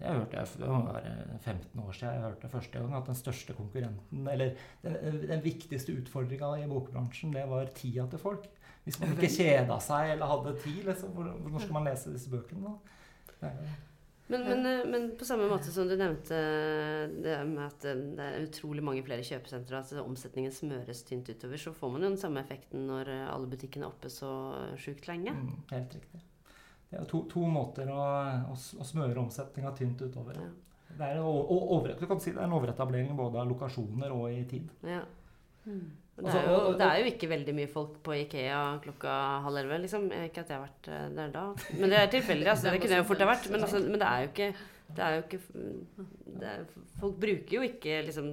C: jeg hørte det må være 15 år siden jeg hørte første gang at den største konkurrenten, eller den, den viktigste utfordringa i bokbransjen, det var tida til folk. Hvis man ikke kjeda seg eller hadde tid, liksom, hvor, hvor skal man lese disse bøkene da?
B: Men, men, eh, men på samme måte som du nevnte det med at eh, det er utrolig mange flere kjøpesentre, at omsetningen smøres tynt utover, så får man jo den samme effekten når eh, alle butikkene er oppe så sjukt lenge.
C: Mm, helt riktig. Det er to, to måter å, å, å smøre omsetninga tynt utover.
B: Ja.
C: Det er, over, du kan si det er en overetablering både av lokasjoner og i tid.
B: Ja.
A: Mm.
B: Det er, jo, det er jo ikke veldig mye folk på Ikea klokka halv elleve. Liksom. Ikke at jeg har vært eh, der da. Men det er tilfeldig. Altså, det kunne jeg jo fort ha vært. Men, altså, men det er jo ikke, det er jo ikke er, Folk bruker jo ikke liksom,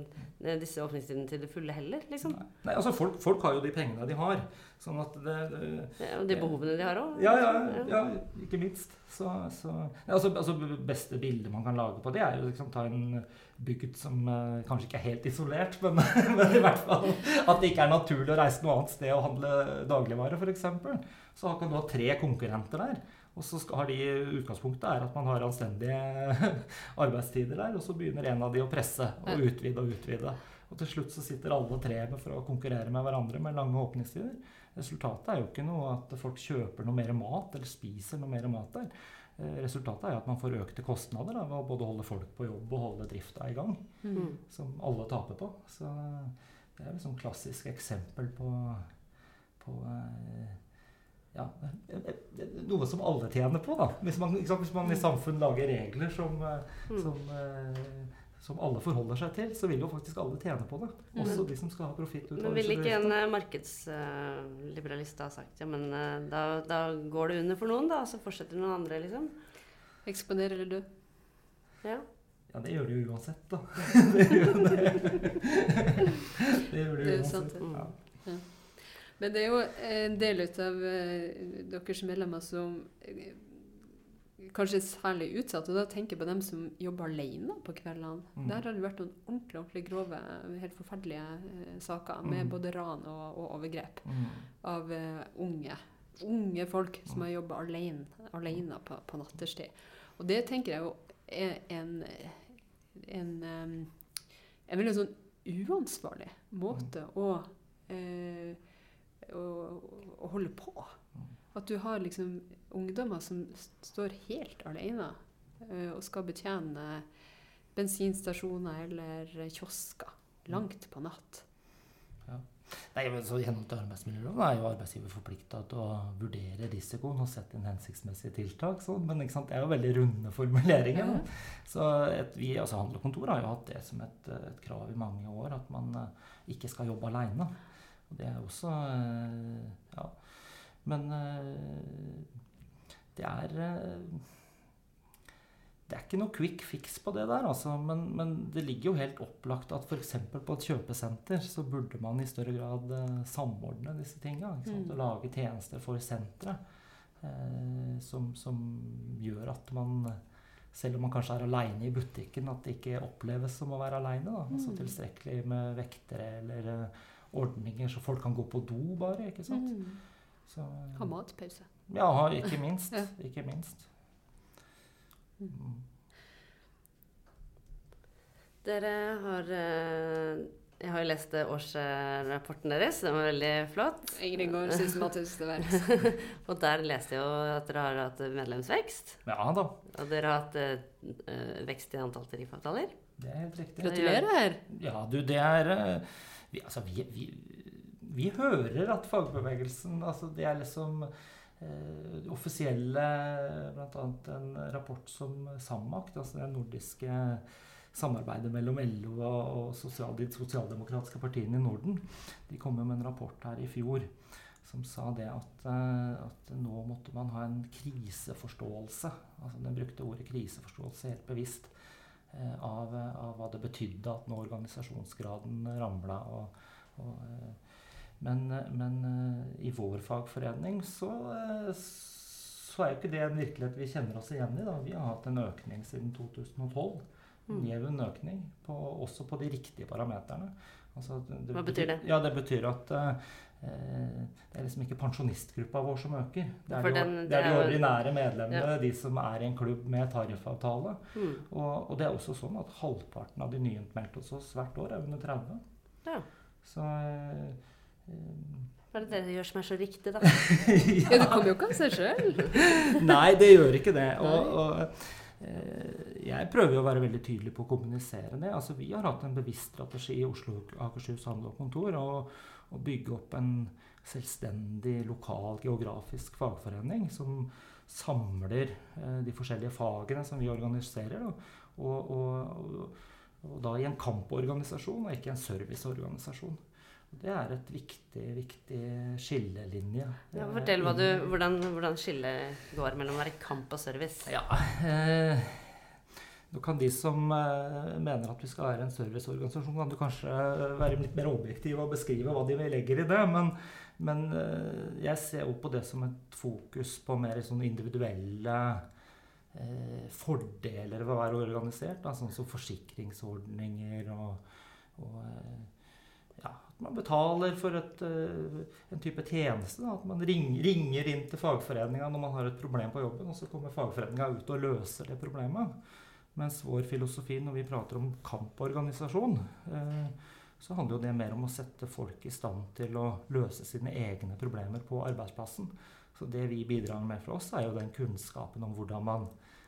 B: disse åpningstidene til det fulle heller. Liksom.
C: Nei, altså folk, folk har jo de pengene de har. Sånn at det, det
B: Ja, Og de behovene de har òg.
C: Ja, ja, ja, ikke minst. Så, så, altså, altså beste bildet man kan lage på det, er jo liksom ta en bygd som eh, kanskje ikke er helt isolert, men, men i hvert fall at det ikke er naturlig å reise noe annet sted og handle dagligvarer, f.eks. Så kan du ha tre konkurrenter der. Og så har de utgangspunktet er at man har anstendige arbeidstider der, og så begynner en av de å presse og utvide og utvide. Og til slutt så sitter alle tre med for å konkurrere med hverandre med lange åpningstider. Resultatet er jo ikke noe at folk kjøper noe mer mat eller spiser noe mer mat der. Eh, Resultatet er jo at man får økte kostnader da, ved å både holde folk på jobb og holde drifta i gang.
B: Mm.
C: Som alle taper på. Så det er liksom klassisk eksempel på, på eh, ja, noe som alle tjener på. da. Hvis man, ikke sant, hvis man i samfunn lager regler som, eh,
B: Mm.
C: som, eh, som alle forholder seg til, så vil jo faktisk alle tjene på det. Også de som skal ha profitt ut
B: Men
C: av
B: vil
C: disse
B: ikke en eh, markedsliberalist ha sagt ja, men da, da går det under for noen, da, og så fortsetter noen andre, liksom?
A: Eksponerer eller dø.
B: Ja.
C: Ja, det gjør det jo uansett, da. det gjør det. det gjør det
A: er
C: uansett. Ja.
A: Men det er jo en del av eh, deres medlemmer som eh, kanskje er særlig utsatt. Og da tenker jeg på dem som jobber alene på kveldene.
C: Mm.
A: Der har det vært noen ordentlig ordentlig grove, helt forferdelige eh, saker med
C: Mm.
A: både ran og, og overgrep
C: Mm.
A: av eh, unge. Unge folk som
C: Mm.
A: har jobba alene, alene på, på natterstid. Og det tenker jeg jo er en, en, em, en veldig sånn uansvarlig måte å, eh, å, å holde på. At du har liksom ungdommer som står helt alene uh, og skal betjene bensinstasjoner eller kiosker langt på natt.
C: Nei, men så Gjennom arbeidsmiljøloven er jo arbeidsgiver forplikta til å vurdere risikoen og sette inn hensiktsmessige tiltak. Så, Men sant? det er jo veldig runde formuleringer.
A: Ja.
C: Så et, vi, altså Handlekontoret har jo hatt det som et, et krav i mange år, at man eh, ikke skal jobbe aleine. Og det er også eh, Ja. Men eh, det er eh, det er ikke noe quick fix på det der, altså, men, men det ligger jo helt opplagt at f.eks. på et kjøpesenter så burde man i større grad samordne disse tinga.
A: Mm.
C: Og lage tjenester for senteret eh, som, som gjør at man selv om man kanskje er aleine i butikken, at det ikke oppleves som å være aleine. Altså
A: Mm.
C: tilstrekkelig med vektere eller ordninger så folk kan gå på do, bare. ikke sant?
A: Mm.
C: Så,
A: Ha matpause.
C: ja, ikke minst.
A: Ja.
C: Ikke minst. Mm.
B: Dere har eh, Jeg har jo lest årsrapporten deres. Den var veldig flott.
A: Ingrid går systematisk til verks.
B: Og der leste jeg jo at dere har hatt medlemsvekst.
C: Ja da,
B: Og dere har hatt eh, vekst i antall tariffavtaler.
C: det er helt riktig.
A: Gratulerer!
C: Ja, du, det er eh, vi, Altså, vi, vi, vi hører at fagbevegelsen Altså, det er liksom eh, offisielle Bl.a. en rapport som Sammakt, altså det nordiske samarbeidet mellom LO og sosial, de sosialdemokratiske partiene i Norden, de kom med en rapport her i fjor som sa det at, eh, at, nå måtte man ha en kriseforståelse. altså Den brukte ordet kriseforståelse helt bevisst. Eh, av, av, hva det betydde at nå organisasjonsgraden ramla. Og, og, eh, men, men, i vår fagforening så, så er jo ikke det en virkelighet vi kjenner oss igjen i. Da. Vi har hatt en økning siden 2012. En mm. jevn økning, på, også på de riktige parameterne.
B: Altså, det, Hva betyr det?
C: Ja, Det betyr at det er liksom ikke pensjonistgruppa vår som øker. Det er, de, den, det er de, ordinære medlemmene, ja. de som er i en klubb med tariffavtale. Mm. Og, og, det er også sånn at halvparten av de nyinnmeldte hos oss hvert år er under 30. Ja. Så
B: hva er det dere gjør som er så riktig, da?
A: ja. ja, Det kommer jo ikke av seg sjøl.
C: Nei, det gjør ikke det. Og, og Eh, jeg prøver jo å være veldig tydelig på å kommunisere det. Altså, vi har hatt en bevisst strategi i Oslo Akershus handel og kontor å bygge opp en selvstendig, lokal, geografisk fagforening som samler eh, de forskjellige fagene som vi organiserer. Og, og, og, og da i en kamporganisasjon og ikke en serviceorganisasjon. Det er et viktig, viktig skillelinje.
B: Ja, fortell du, hvordan, hvordan skillet går mellom å være kamp og service.
C: Ja, eh, nå kan de som eh, mener at vi skal være en serviceorganisasjon, kan du kanskje være litt mer objektiv og beskrive hva de legger i det. Men, men eh, jeg ser jo på det som et fokus på mer sånn individuelle eh, fordeler ved å være organisert. Da, sånn som forsikringsordninger og, og eh, ja, at man betaler for et, en type tjeneste. Da. At man ring, ringer inn til fagforeninga når man har et problem på jobben, og så kommer fagforeninga ut og løser det problemet. Mens vår filosofi når vi prater om kamporganisasjon, uh, så handler jo det mer om å sette folk i stand til å løse sine egne problemer på arbeidsplassen. Så det vi bidrar med for oss, er jo den kunnskapen om hvordan man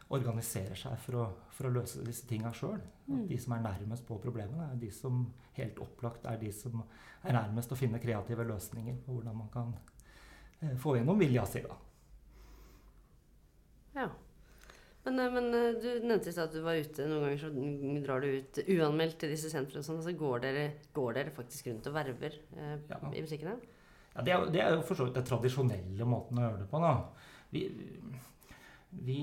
C: organiserer seg for å, for å løse disse tinga sjøl. Mm. De som er nærmest på problemene, er de som helt opplagt er de som er nærmest å finne kreative løsninger på hvordan man kan eh, få gjennom vilja si. da.
B: Ja. Men, eh, men, eh, du nevnte at du var ute noen ganger, så drar du ut uanmeldt til disse sentrene. Sånn, så går dere, går dere, faktisk rundt og verver eh, ja. i butikkene?
C: Ja, det er, det er jo for så vidt den tradisjonelle måten å gjøre det på. da. Vi, vi,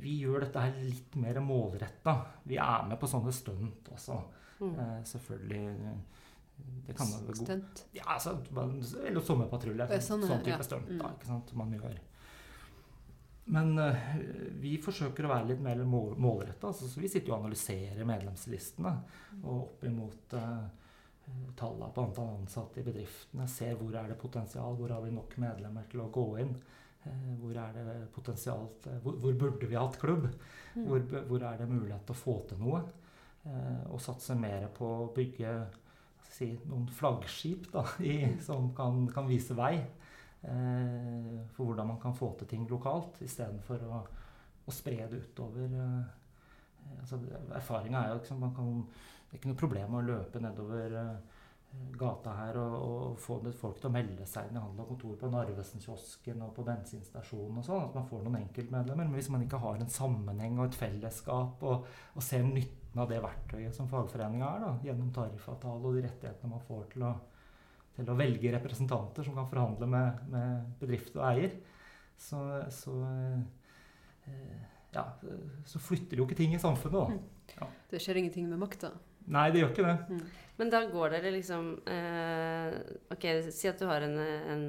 C: vi gjør dette her litt mer målretta. Vi er med på sånne stunt også. Mm. Eh, selvfølgelig. Det kan være Stunt? Ja, altså, eller sommerpatrulje. Sånn, sånn, type ja. stunt mm. da, ikke sant, man gjør. Men uh, vi forsøker å være litt mer mål, målretta. Altså, så vi sitter jo og analyserer medlemslistene. Og opp imot uh, tallene på antall ansatte i bedriftene. Ser hvor er det potensial, hvor har vi nok medlemmer til å gå inn. Uh, hvor er det potensialt eh, hvor, hvor, burde vi hatt klubb? Mm. Hvor, hvor, er det mulighet til å få til noe? Uh, og satse mer på å bygge si, noen flaggskip da, i, som kan, kan, vise vei eh, for hvordan man kan få til ting lokalt, istedenfor å, å spre det utover. Eh, altså, Erfaringa er jo liksom, kan, det er ikke noe problem å løpe nedover eh, gata her og, og, få folk til å melde seg inn i handel og kontor på Narvesen-kiosken og på bensinstasjonen og sånn, at man får noen enkeltmedlemmer. Men hvis man ikke har en sammenheng og et fellesskap og, og ser nytten av det verktøyet som fagforeninga er, da, gjennom tariffavtale og de rettighetene man får til å, til å velge representanter som kan forhandle med, med bedrift og eier, så, så, eh, ja, så flytter jo ikke ting i samfunnet. Da. Mm. Ja.
A: Det skjer ingenting med makta?
C: Nei, det gjør ikke det. Mm.
B: Men da går dere liksom eh, Ok, si at du har en, en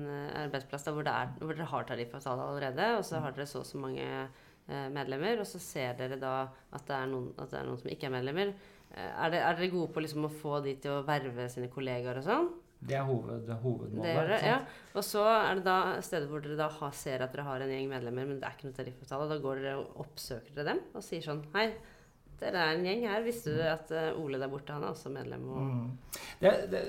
B: arbeidsplass hvor, er, hvor, dere har tariffavtale allerede, og så har dere så og så mange eh, medlemmer, og så ser dere da at det er noen, det er noen som ikke er medlemmer. Eh, er, det, er, dere gode på liksom å få de til å verve sine kollegaer og sånn?
C: Det er hoved, hovedmålet.
B: Dere, ja. Og så er det da steder hvor dere da har, ser at dere har en gjeng medlemmer, men det er ikke noe tariffavtale. Da går dere og oppsøker dere dem og sier sånn Hei, dere er en gjeng her. Visste du at uh, Ole der borte, han er også medlem? Mm.
C: Det, det,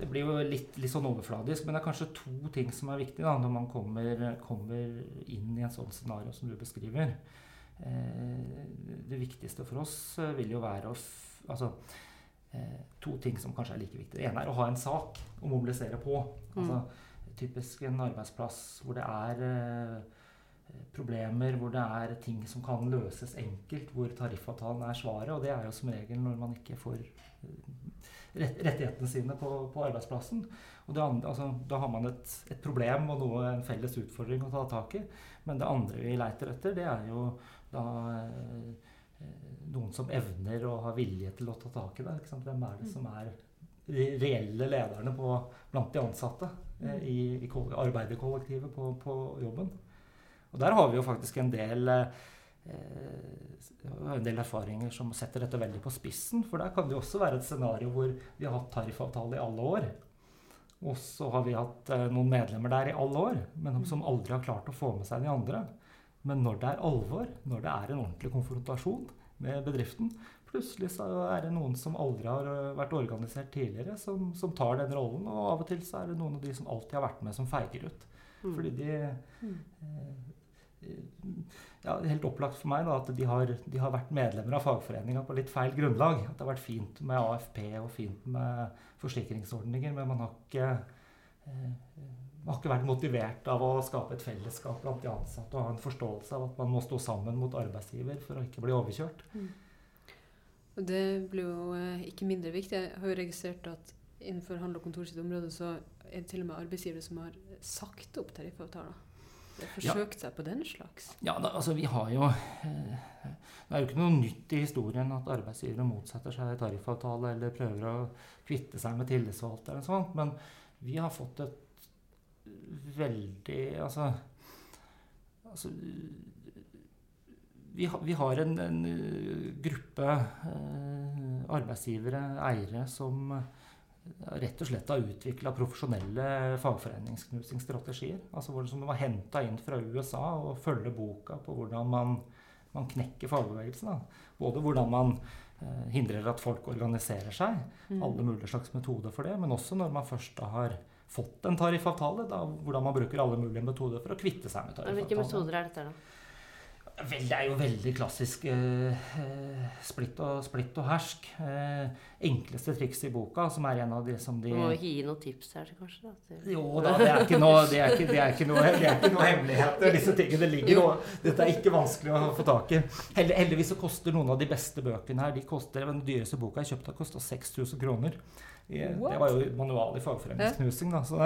C: det, blir jo litt, litt, sånn overfladisk, men det er kanskje to ting som er viktig da, når man kommer, kommer inn i en sånn scenario som du beskriver. Eh, det viktigste for oss eh, vil jo være å altså, eh, To ting som kanskje er like viktige. Det ene er å ha en sak å mobilisere på. Altså, typisk en arbeidsplass hvor det er eh, problemer, hvor det er ting som kan løses enkelt, hvor tariffavtalen er svaret. Og det er jo som regel når man ikke får eh, rettighetene sine på, på arbeidsplassen. Og andre, altså, da har man et, et, problem og noe, en felles utfordring å ta tak i. Men det andre vi leiter etter, det er jo da eh, noen som evner og har vilje til å ta tak i det. Hvem er det som er de reelle lederne på, blant de ansatte eh, i, i arbeiderkollektivet på, på jobben? Og der har vi jo faktisk en del, eh, en del erfaringer som setter dette veldig på spissen. For der kan det jo også være et scenario hvor vi har hatt tariffavtale i alle år. Og så har vi hatt eh, noen medlemmer der i alle år, men som aldri har klart å få med seg de andre. Men når det er alvor, når det er en ordentlig konfrontasjon med bedriften, plutselig så er det noen som aldri har eh, vært organisert tidligere, som, som tar den rollen. Og av og til så er det noen av de som alltid har vært med, som feiger ut. Mm. Fordi de mm. eh, ja, helt opplagt for meg da, at de har, de har vært medlemmer av fagforeninga på litt feil grunnlag. At det har vært fint med AFP og fint med forsikringsordninger, men man har ikke, eh, har ikke vært motivert av å skape et fellesskap blant de ansatte og ha en forståelse av at man må stå sammen mot arbeidsgiver for å ikke bli overkjørt. Mm.
A: Det blir jo eh, ikke mindre viktig. Jeg har jo registrert at innenfor handel- og kontor sitt område så er det til og med arbeidsgivere som har sagt opp tariffavtaler forsøkt seg på den slags?
C: Ja, da, altså vi har jo eh, Det er jo ikke noe nytt i historien at arbeidsgivere motsetter seg tariffavtale eller prøver å kvitte seg med tillitsvalgte eller sånt, men vi har fått et veldig Altså, altså vi, ha, vi, har en, en gruppe eh, arbeidsgivere, eiere, som rett og slett har utvikla profesjonelle fagforeningsknusingsstrategier. Altså hvor som var henta inn fra USA og følger boka på hvordan man, man knekker fagbevegelsen. Da. Både hvordan man eh, hindrer at folk organiserer seg, mm. alle mulige slags metoder for det, men også når man først har fått en tariffavtale, da, hvordan man bruker alle mulige metoder for å kvitte seg med tariffavtalen.
B: Hvilke metoder er dette, da?
C: Vel, det er jo veldig klassisk eh, splitt, og, splitt og hersk. Eh, enkleste triks i boka, som er en av de som de
B: må ikke gi noen tips her, kanskje? Da,
C: Jo da, det er ikke noe, det er ikke, det er ikke noe, det er ikke noe hemmeligheter. Disse tingene ligger jo. Dette er ikke vanskelig å få tak i. Heldigvis så koster noen av de beste bøkene her de koster, Den dyreste boka jeg kjøpte, kosta 6000 kroner. Det var jo manual i fagforeningsknusing, da. Så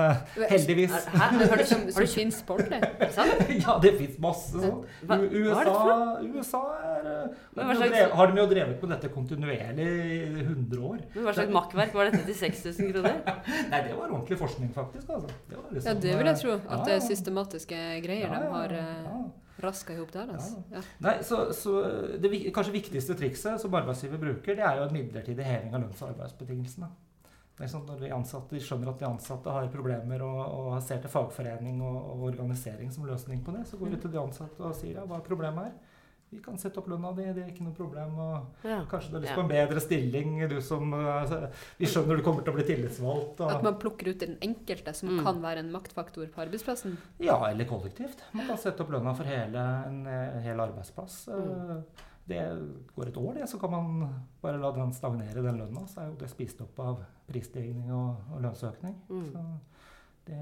C: heldigvis.
A: Hæ? Har du, som, som fins sport, det?
C: ja, det fins masse sånn. USA, USA er, slags... har de jo drevet på dette kontinuerlig i 100 år.
B: Men hva slags makkverk var dette til 6000 kroner?
C: Nei, det var ordentlig forskning, faktisk. Altså.
A: Det liksom, ja, det vil jeg tro. At det er systematiske greier de har ja. raska i der. Altså.
C: Ja. Nei, så, så det kanskje viktigste trikset som arbeidsgiver bruker, det er jo en midlertidig heving av lønns- og arbeidsbetingelsene. Sånn når de, ansatte, de skjønner at de ansatte har problemer og, og ser til fagforening og, og, organisering som løsning på det, så går de til de ansatte og sier ja, hva er problemet her? Vi kan sette opp lønna di, det er ikke noe problem. Og ja. Kanskje du har lyst på en bedre stilling, du som altså, Vi skjønner du kommer til å bli tillitsvalgt.
A: Og, at man plukker ut den enkelte, som mm. kan være en maktfaktor på arbeidsplassen?
C: Ja, eller kollektivt. Man kan sette opp lønna for hele, en, en hel arbeidsplass. Mm. Det går et år, det, så kan man bare la den stagnere, den lønna. Så er jo det spist opp av prisstigning og, og lønnsøkning. Mm. Så det,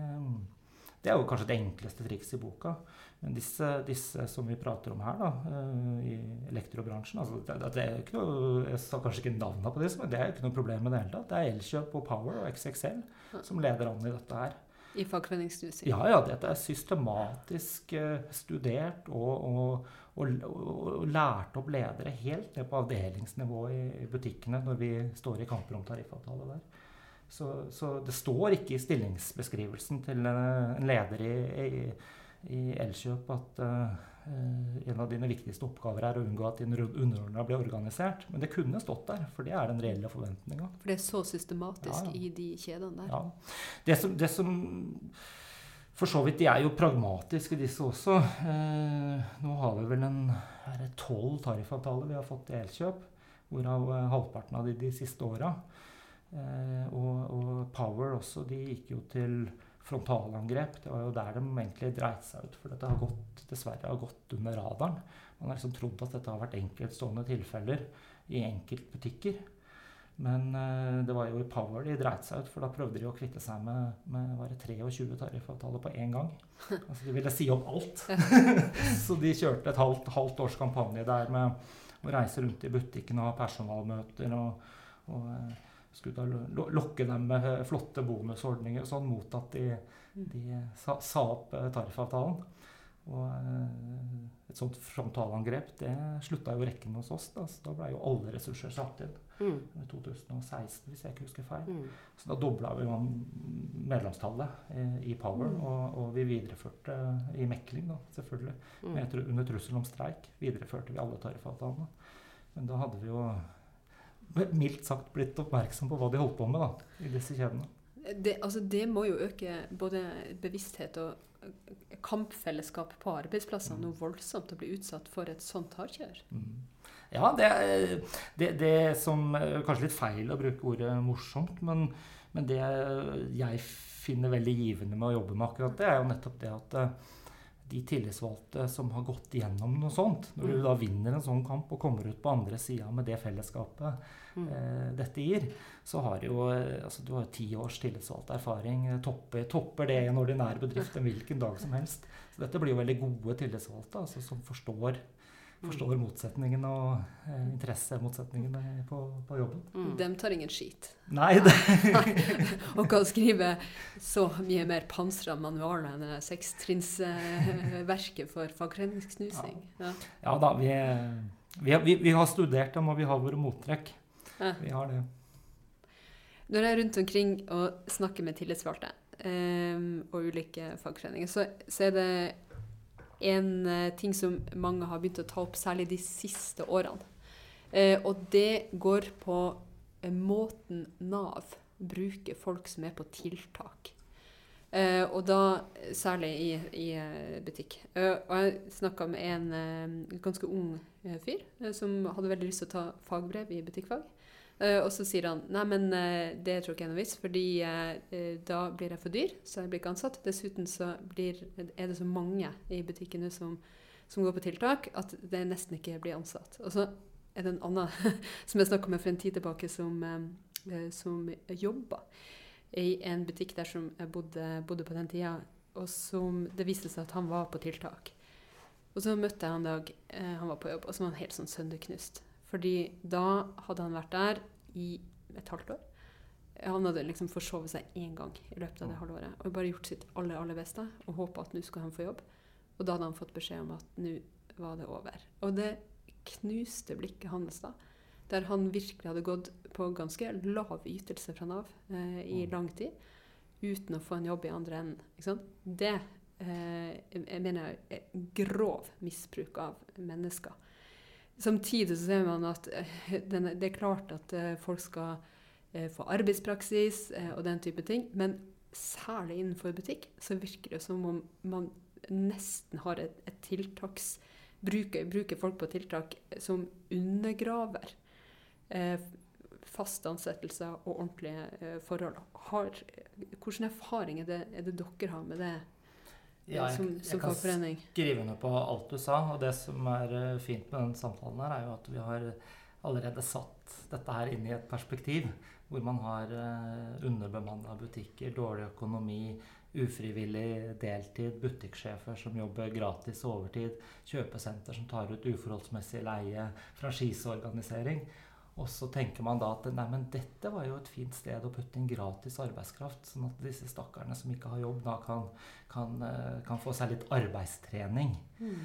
C: det, er jo kanskje det enkleste trikset i boka. Men disse, disse, som vi prater om her, da, uh, i elektrobransjen altså det, det, er ikke noe, Jeg sa kanskje ikke navnet på disse, men det er ikke noe problem med det hele tatt. Det er Elkjøp og Power og XXL som leder an i dette her.
A: I fagforeningsstudiet?
C: Ja, ja. Dette er systematisk uh, studert og, og og, og, lærte opp ledere helt ned på avdelingsnivå i, i, butikkene når vi står i kamper om tariffavtale der. Så, så, det står ikke i stillingsbeskrivelsen til en, en leder i, i, i Elkjøp at uh, en av dine viktigste oppgaver er å unngå at dine underordna blir organisert. Men det kunne stått der, for det er den reelle forventninga.
A: For det er så systematisk ja, ja. i de kjedene der?
C: Ja. Det som, det som for så vidt, De er jo pragmatiske, disse også. Eh, nå har vi vel en tolv tariffavtaler vi har fått i Elkjøp. Hvorav eh, halvparten av de de siste åra. Eh, og, og, Power også. De gikk jo til frontalangrep. Det var jo der de egentlig dreit seg ut. For dette har gått, dessverre har gått under radaren. Man har liksom trodd at dette har vært enkeltstående tilfeller i enkeltbutikker. Men eh, det var jo i Power de dreit seg ut, for da prøvde de å kvitte seg med, med var det 23 tariffavtaler på én gang. Altså De ville si opp alt. så de kjørte et halvt, halvt års kampanje der med å reise rundt i butikken og ha personalmøter. og, og eh, skulle da lokke dem med flotte bonusordninger og sånn mot at de, de sa, sa opp eh, tariffavtalen. Og eh, et sånt frontalangrep det slutta jo rekken hos oss. Da, så da ble jo alle ressurser satt inn.
B: Mm.
C: i 2016, hvis jeg ikke husker feil.
B: Mm.
C: Så da dobla vi jo medlemstallet i, i Power.
A: Mm.
C: Og, og vi videreførte i mekling, da, selvfølgelig.
B: Mm.
C: Med, under trussel om streik videreførte vi alle tariffavtalene. Men da hadde vi jo mildt sagt blitt oppmerksom på hva de holdt på med da, i disse kjedene.
A: Det, altså, det må jo øke både bevissthet og eh, kampfellesskap på arbeidsplassene noe voldsomt å bli utsatt for et sånt hardkjør.
C: Mm. Ja, det, det, det som eh, Kanskje litt feil å bruke ordet morsomt, men, men det jeg finner veldig givende med å jobbe med akkurat det, er jo nettopp det at eh, de tillitsvalgte som har gått gjennom noe sånt, når du
B: Mm.
C: da vinner en sånn kamp og kommer ut på andre sida med det fellesskapet
B: Mm.
C: eh, dette gir, så har du jo eh, altså du har ti års tillitsvalgt erfaring. eh, Topper, topper det i en ordinær bedrift en hvilken dag som helst. Så dette blir jo veldig gode tillitsvalgte altså, som forstår, forstår motsetningene og eh, interessemotsetningene på, på jobben.
B: Mm.
A: De tar ingen skit.
C: Nei, det,
A: Og kan skrive så mye mer pansra manualer enn det sekstrinnsverket for fagforeningsknusing. Ja.
C: ja da, vi, vi, har- vi, vi har studert dem, og vi har våre mottrekk.
A: Ja.
C: Vi har det.
A: Når jeg er rundt omkring og snakker med tillitsvalgte ehm, og ulike fagforeninger, så, så er det en eh, ting som mange har begynt å ta opp, særlig de siste årene. Eh, og det går på eh, måten Nav bruker folk som er på tiltak. Og da særlig i, i butikk. Og jeg snakka med en ganske ung fyr som hadde veldig lyst til å ta fagbrev i butikkfag. Eh, og så sier han nei, men uh, det tror ikke jeg er noe vits, fordi eh, da blir jeg for dyr, så jeg blir ikke ansatt. Dessuten så blir, er det så mange i butikken nå som, som går på tiltak, at det nesten ikke blir ansatt. Og så er det en annen som jeg snakka med for en tid tilbake, som, som jobba i en butikk der som jeg bodde, bodde på den tida, og som det viste seg at han var på tiltak. Og så møtte jeg han en dag, han var på jobb, og så var han helt sånn sønderknust. Fordi da hadde han vært der i et halvt år. Han hadde liksom forsovet seg én gang i løpet av det halvåret. Og bare gjort sitt aller, aller beste og håpa at nå skulle han få jobb. Og da hadde han fått beskjed om at nå var det over. Og det knuste blikket hans da, der han virkelig hadde gått på ganske lav ytelse fra Nav eh, i
C: Mm.
A: lang tid, uten å få en jobb i andre enden. Det eh, jeg mener jeg er grov misbruk av mennesker. Samtidig så ser man at eh, det er klart at eh, folk skal eh, få arbeidspraksis og den type ting, men særlig innenfor butikk så virker det som om man nesten har et, et tiltaks... Bruker, bruker folk på tiltak som undergraver eh, ansettelser ansettelse og ordentlige forhold. Har, hvilke erfaringer er det, er det dere har med det
C: Ja, jeg-
A: som,
C: jeg kan skrive under på alt du sa. Og det som er eh, fint med den samtalen her, er jo at vi har allerede satt dette her inn i et perspektiv hvor man har uh, underbemanna butikker, dårlig økonomi, ufrivillig deltid, butikksjefer som jobber gratis overtid, kjøpesenter som tar ut uforholdsmessig leie, franchiseorganisering. Og så tenker man da at nei, men dette var jo et fint sted å putte inn gratis arbeidskraft, sånn at disse stakkarene som ikke har jobb, da kan, kan, eh, kan få seg litt arbeidstrening. Mm.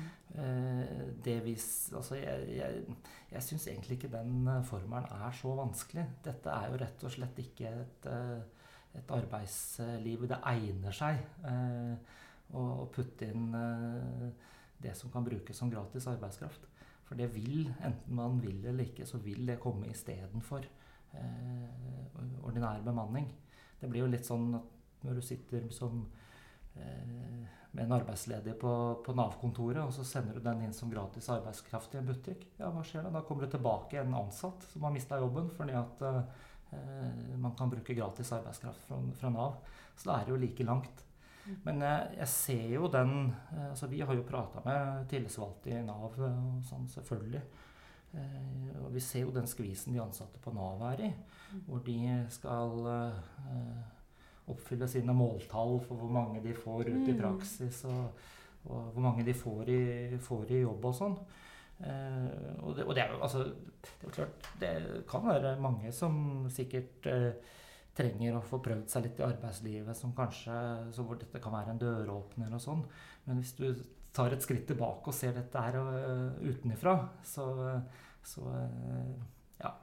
C: det vis, altså jeg jeg, jeg syns egentlig ikke den eh, formelen er så vanskelig. Dette er jo rett og slett ikke et, eh, et arbeidsliv det egner seg eh, å putte inn eh, det som kan brukes som gratis arbeidskraft. For det vil, enten man vil eller ikke, så vil det komme istedenfor eh, ordinær bemanning. Det blir jo litt sånn at når du sitter som eh, med en arbeidsledig på, på Nav-kontoret, og så sender du den inn som gratis arbeidskraft i en butikk. Ja, hva skjer da? Da kommer det tilbake en ansatt som har mista jobben fordi at eh, man kan bruke gratis arbeidskraft fra, fra Nav. Så da er det jo like langt. Men eh, jeg ser jo den eh, altså Vi har jo prata med tillitsvalgte i Nav eh, og sånn, selvfølgelig. Og vi ser jo den skvisen de ansatte på Nav er i,
A: Mm.
C: hvor de skal oppfylle sine måltall for hvor mange de får ut i
A: Mm.
C: praksis, og, og hvor mange de får i, får i jobb og sånn. Og, det, og det er jo altså Det er klart, det kan være mange som sikkert trenger å få prøvd seg litt i arbeidslivet, som kanskje, så hvor dette kan være en døråpner og sånn. Men hvis du tar et skritt tilbake og ser dette her øh, utenifra, så, så øh, ja.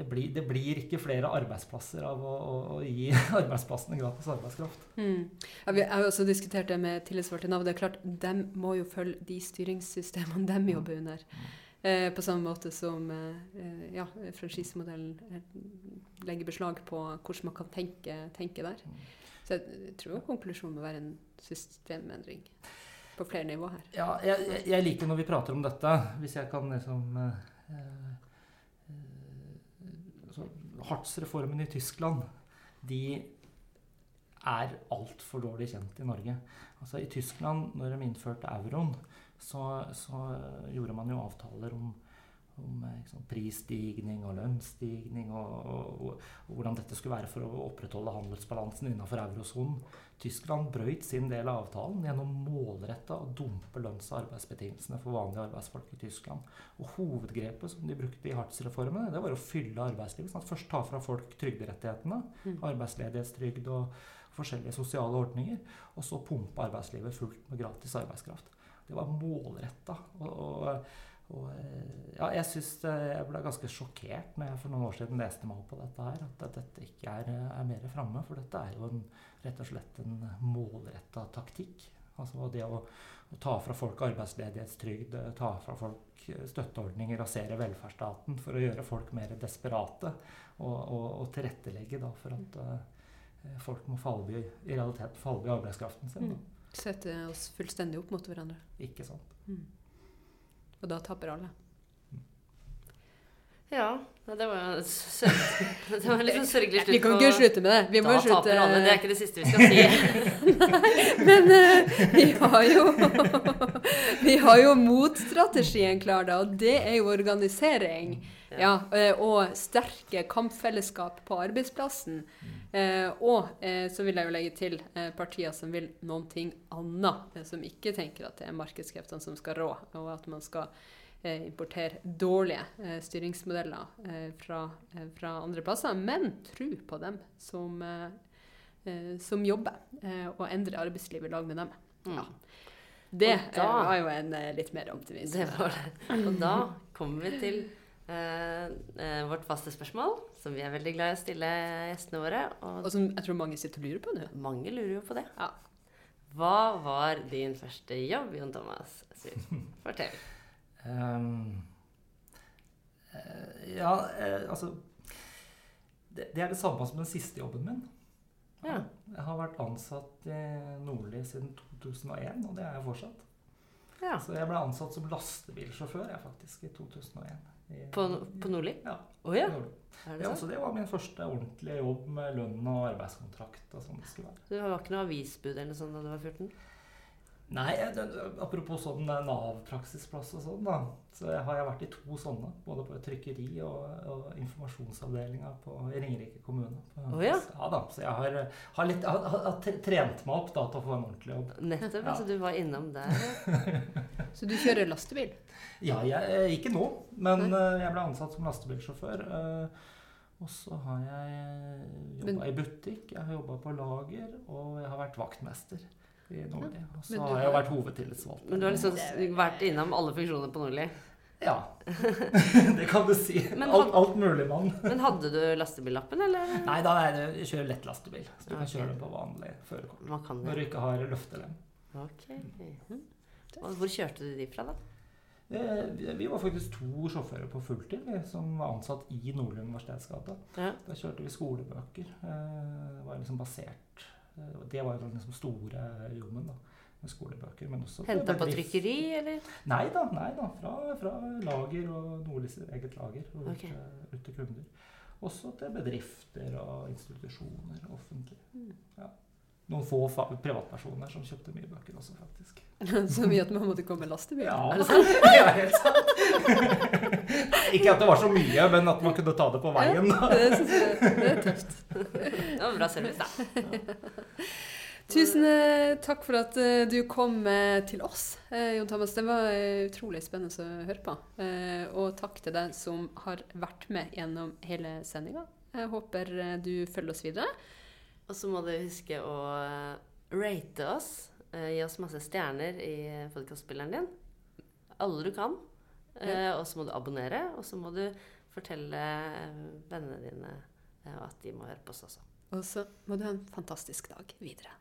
C: Det blir, det blir ikke flere arbeidsplasser av å, å, å gi arbeidsplassene gratis arbeidskraft.
A: Mm. Ja, vi har jo også diskutert det med tillitsvalgte i Nav. Det er klart, De må jo følge de styringssystemene de jobber under. Eh, på samme måte som eh, ja, franchisemodellen eh, legger beslag på hvordan man kan tenke, tenke der. Så jeg tror konklusjonen må være en systemendring på flere nivå her.
C: Ja, jeg, jeg- jeg liker når vi prater om dette, hvis jeg kan liksom eh, eh, altså, Hartz-reformen i Tyskland, de er altfor dårlig kjent i Norge. Altså I Tyskland, når de innførte euroen, så, så gjorde man jo avtaler om, om liksom, prisstigning og lønnsstigning, og, og, og, og hvordan dette skulle være for å opprettholde handelsbalansen innenfor eurosonen. Tyskland brøyt sin del av avtalen gjennom målretta å dumpe lønns- og arbeidsbetingelsene for vanlige arbeidsfolk i Tyskland. Og Hovedgrepet som de brukte i Hartz-reformene, det var å fylle arbeidslivet. sånn Først ta fra folk trygderettighetene,
A: Mm.
C: arbeidsledighetstrygd og forskjellige sosiale ordninger, og så pumpe arbeidslivet fullt med gratis arbeidskraft. Det var målretta. Og, og, og eh, ja, jeg synes jeg ble ganske sjokkert når jeg for noen år siden leste meg opp på dette her, at, dette ikke er, er mer framme. For dette er jo en, rett og slett en målretta taktikk. Altså det å, å ta fra folk arbeidsledighetstrygd, ta fra folk støtteordninger, rasere velferdsstaten for å gjøre folk mer desperate. Og, og, og tilrettelegge da for at uh, folk må falle i, i realiteten falle i arbeidskraften sin. Da.
A: Sette oss fullstendig opp mot hverandre.
C: Ikke sant?
A: Mm. Og da taper alle.
B: Ja, det var jo Det var en litt sånn sørgelig slutt
A: Vi kan ikke slutte med det. Vi må
B: Da
A: slutte
B: taper alle. Det er ikke det siste vi skal si.
A: Nei, Men uh, vi har jo Vi har jo motstrategien klar, da, og det er jo organisering. Ja, eh, og sterke kampfellesskap på arbeidsplassen. Eh, og så vil jeg jo legge til partier som vil noen ting annet. Som ikke tenker at det er markedskreftene som skal rå, og at man skal importere dårlige eh, styringsmodeller eh, fra, eh, fra andre plasser. Men tro på dem som, eh, eh, som jobber, eh, og endre arbeidslivet i lag med dem. Ja. Det
B: da-
A: eh, var jo en eh, litt mer optimist.
B: Det var det. Og da kommer vi til eh, eh, vårt faste spørsmål, som vi er veldig glad i å stille gjestene våre. Og
A: Og som jeg tror mange sitter og lurer på nå.
B: mange lurer jo på det.
A: Ja.
B: Hva var din første jobb, Jon Thomas? Fortell.
C: Eh, ja, eh, altså det, det er det samme som den siste jobben min.
B: Ja.
C: Jeg har vært ansatt i Nordli siden 2001, og det er jeg fortsatt.
B: Ja.
C: Så jeg ble ansatt som lastebilsjåfør jeg faktisk i 2001. I,
B: På, på Nordli?
C: Ja.
B: Oh, ja.
C: Nordli.
B: Er det
C: Ja, så det var min første ordentlige jobb med lønn og arbeidskontrakt. og sånn det skulle være.
B: Du var ikke noe avisbud eller noe sånt da du var 14?
C: Nei, det, apropos sånn eh, Nav-praksisplass og sånn, da. Så jeg har jeg vært i to sånne. Både på trykkeri og, og informasjonsavdelinga på i Ringerike kommune. Oh,
B: Å ja.
C: da. Så jeg har, har, litt, har, har, trent meg opp da, til å få en ordentlig jobb.
B: Nettopp.
C: Ja.
B: Så du var innom der.
A: Så du kjører lastebil?
C: Ja, jeg, eh, ikke nå, men Nei. jeg ble ansatt som lastebilsjåfør. eh, Og så har jeg jobba i butikk, jeg har jobba på lager, og jeg har vært vaktmester i Nordli. Og så har jeg jo vært hovedtillitsvalgt.
B: Men du har liksom vært innom alle funksjoner på Nordli.
C: Ja, det kan du si. Alt, alt mulig, mann.
B: Men hadde du lastebillappen, eller?
C: Nei, da er det, jeg kjører lett lastebil. Så du kan kjøre den på vanlig førerkort. Når du ikke har løftelem.
B: Ok. Mhm. Og hvor kjørte du de fra, da?
C: Eh, vi- Vi var faktisk to sjåfører på fulltid som var ansatt i Nordli universitetsgate.
B: Ja.
C: Da kjørte vi skolebøker. Eh, Det var liksom basert Det var den liksom store jobben, da. Med skolebøker. Men også
B: Henta på trykkeri, eller?
C: Nei da, nei da. Fra, fra lager og Nordlys eget lager og ut, til- ut til kunder. Også til bedrifter og institusjoner offentlig.
B: Mm.
C: Ja. Noen få fa privatpersoner som kjøpte mye bøker også, faktisk.
A: Så mye at man måtte komme med lastebil?
C: Ja,
A: Er det sant?
C: ja helt sant. Ikke at det var så mye, men at man kunne ta det på veien.
A: Det synes jeg det er tøft.
B: Det var bra service, da.
A: Tusen eh, takk for at eh, du kom eh, til oss, eh, Jon Thomas. Det var utrolig spennende å høre på. Eh, og takk til deg som har vært med gjennom hele sendinga. Jeg håper du følger oss videre.
B: Og så må du huske å eh, rate oss. eh, Gi oss masse stjerner i podkastspilleren din. Alle du kan. Eh, Og så må du abonnere, og så må du fortelle vennene dine at de må høre på oss også.
A: Og så må du ha en fantastisk dag videre.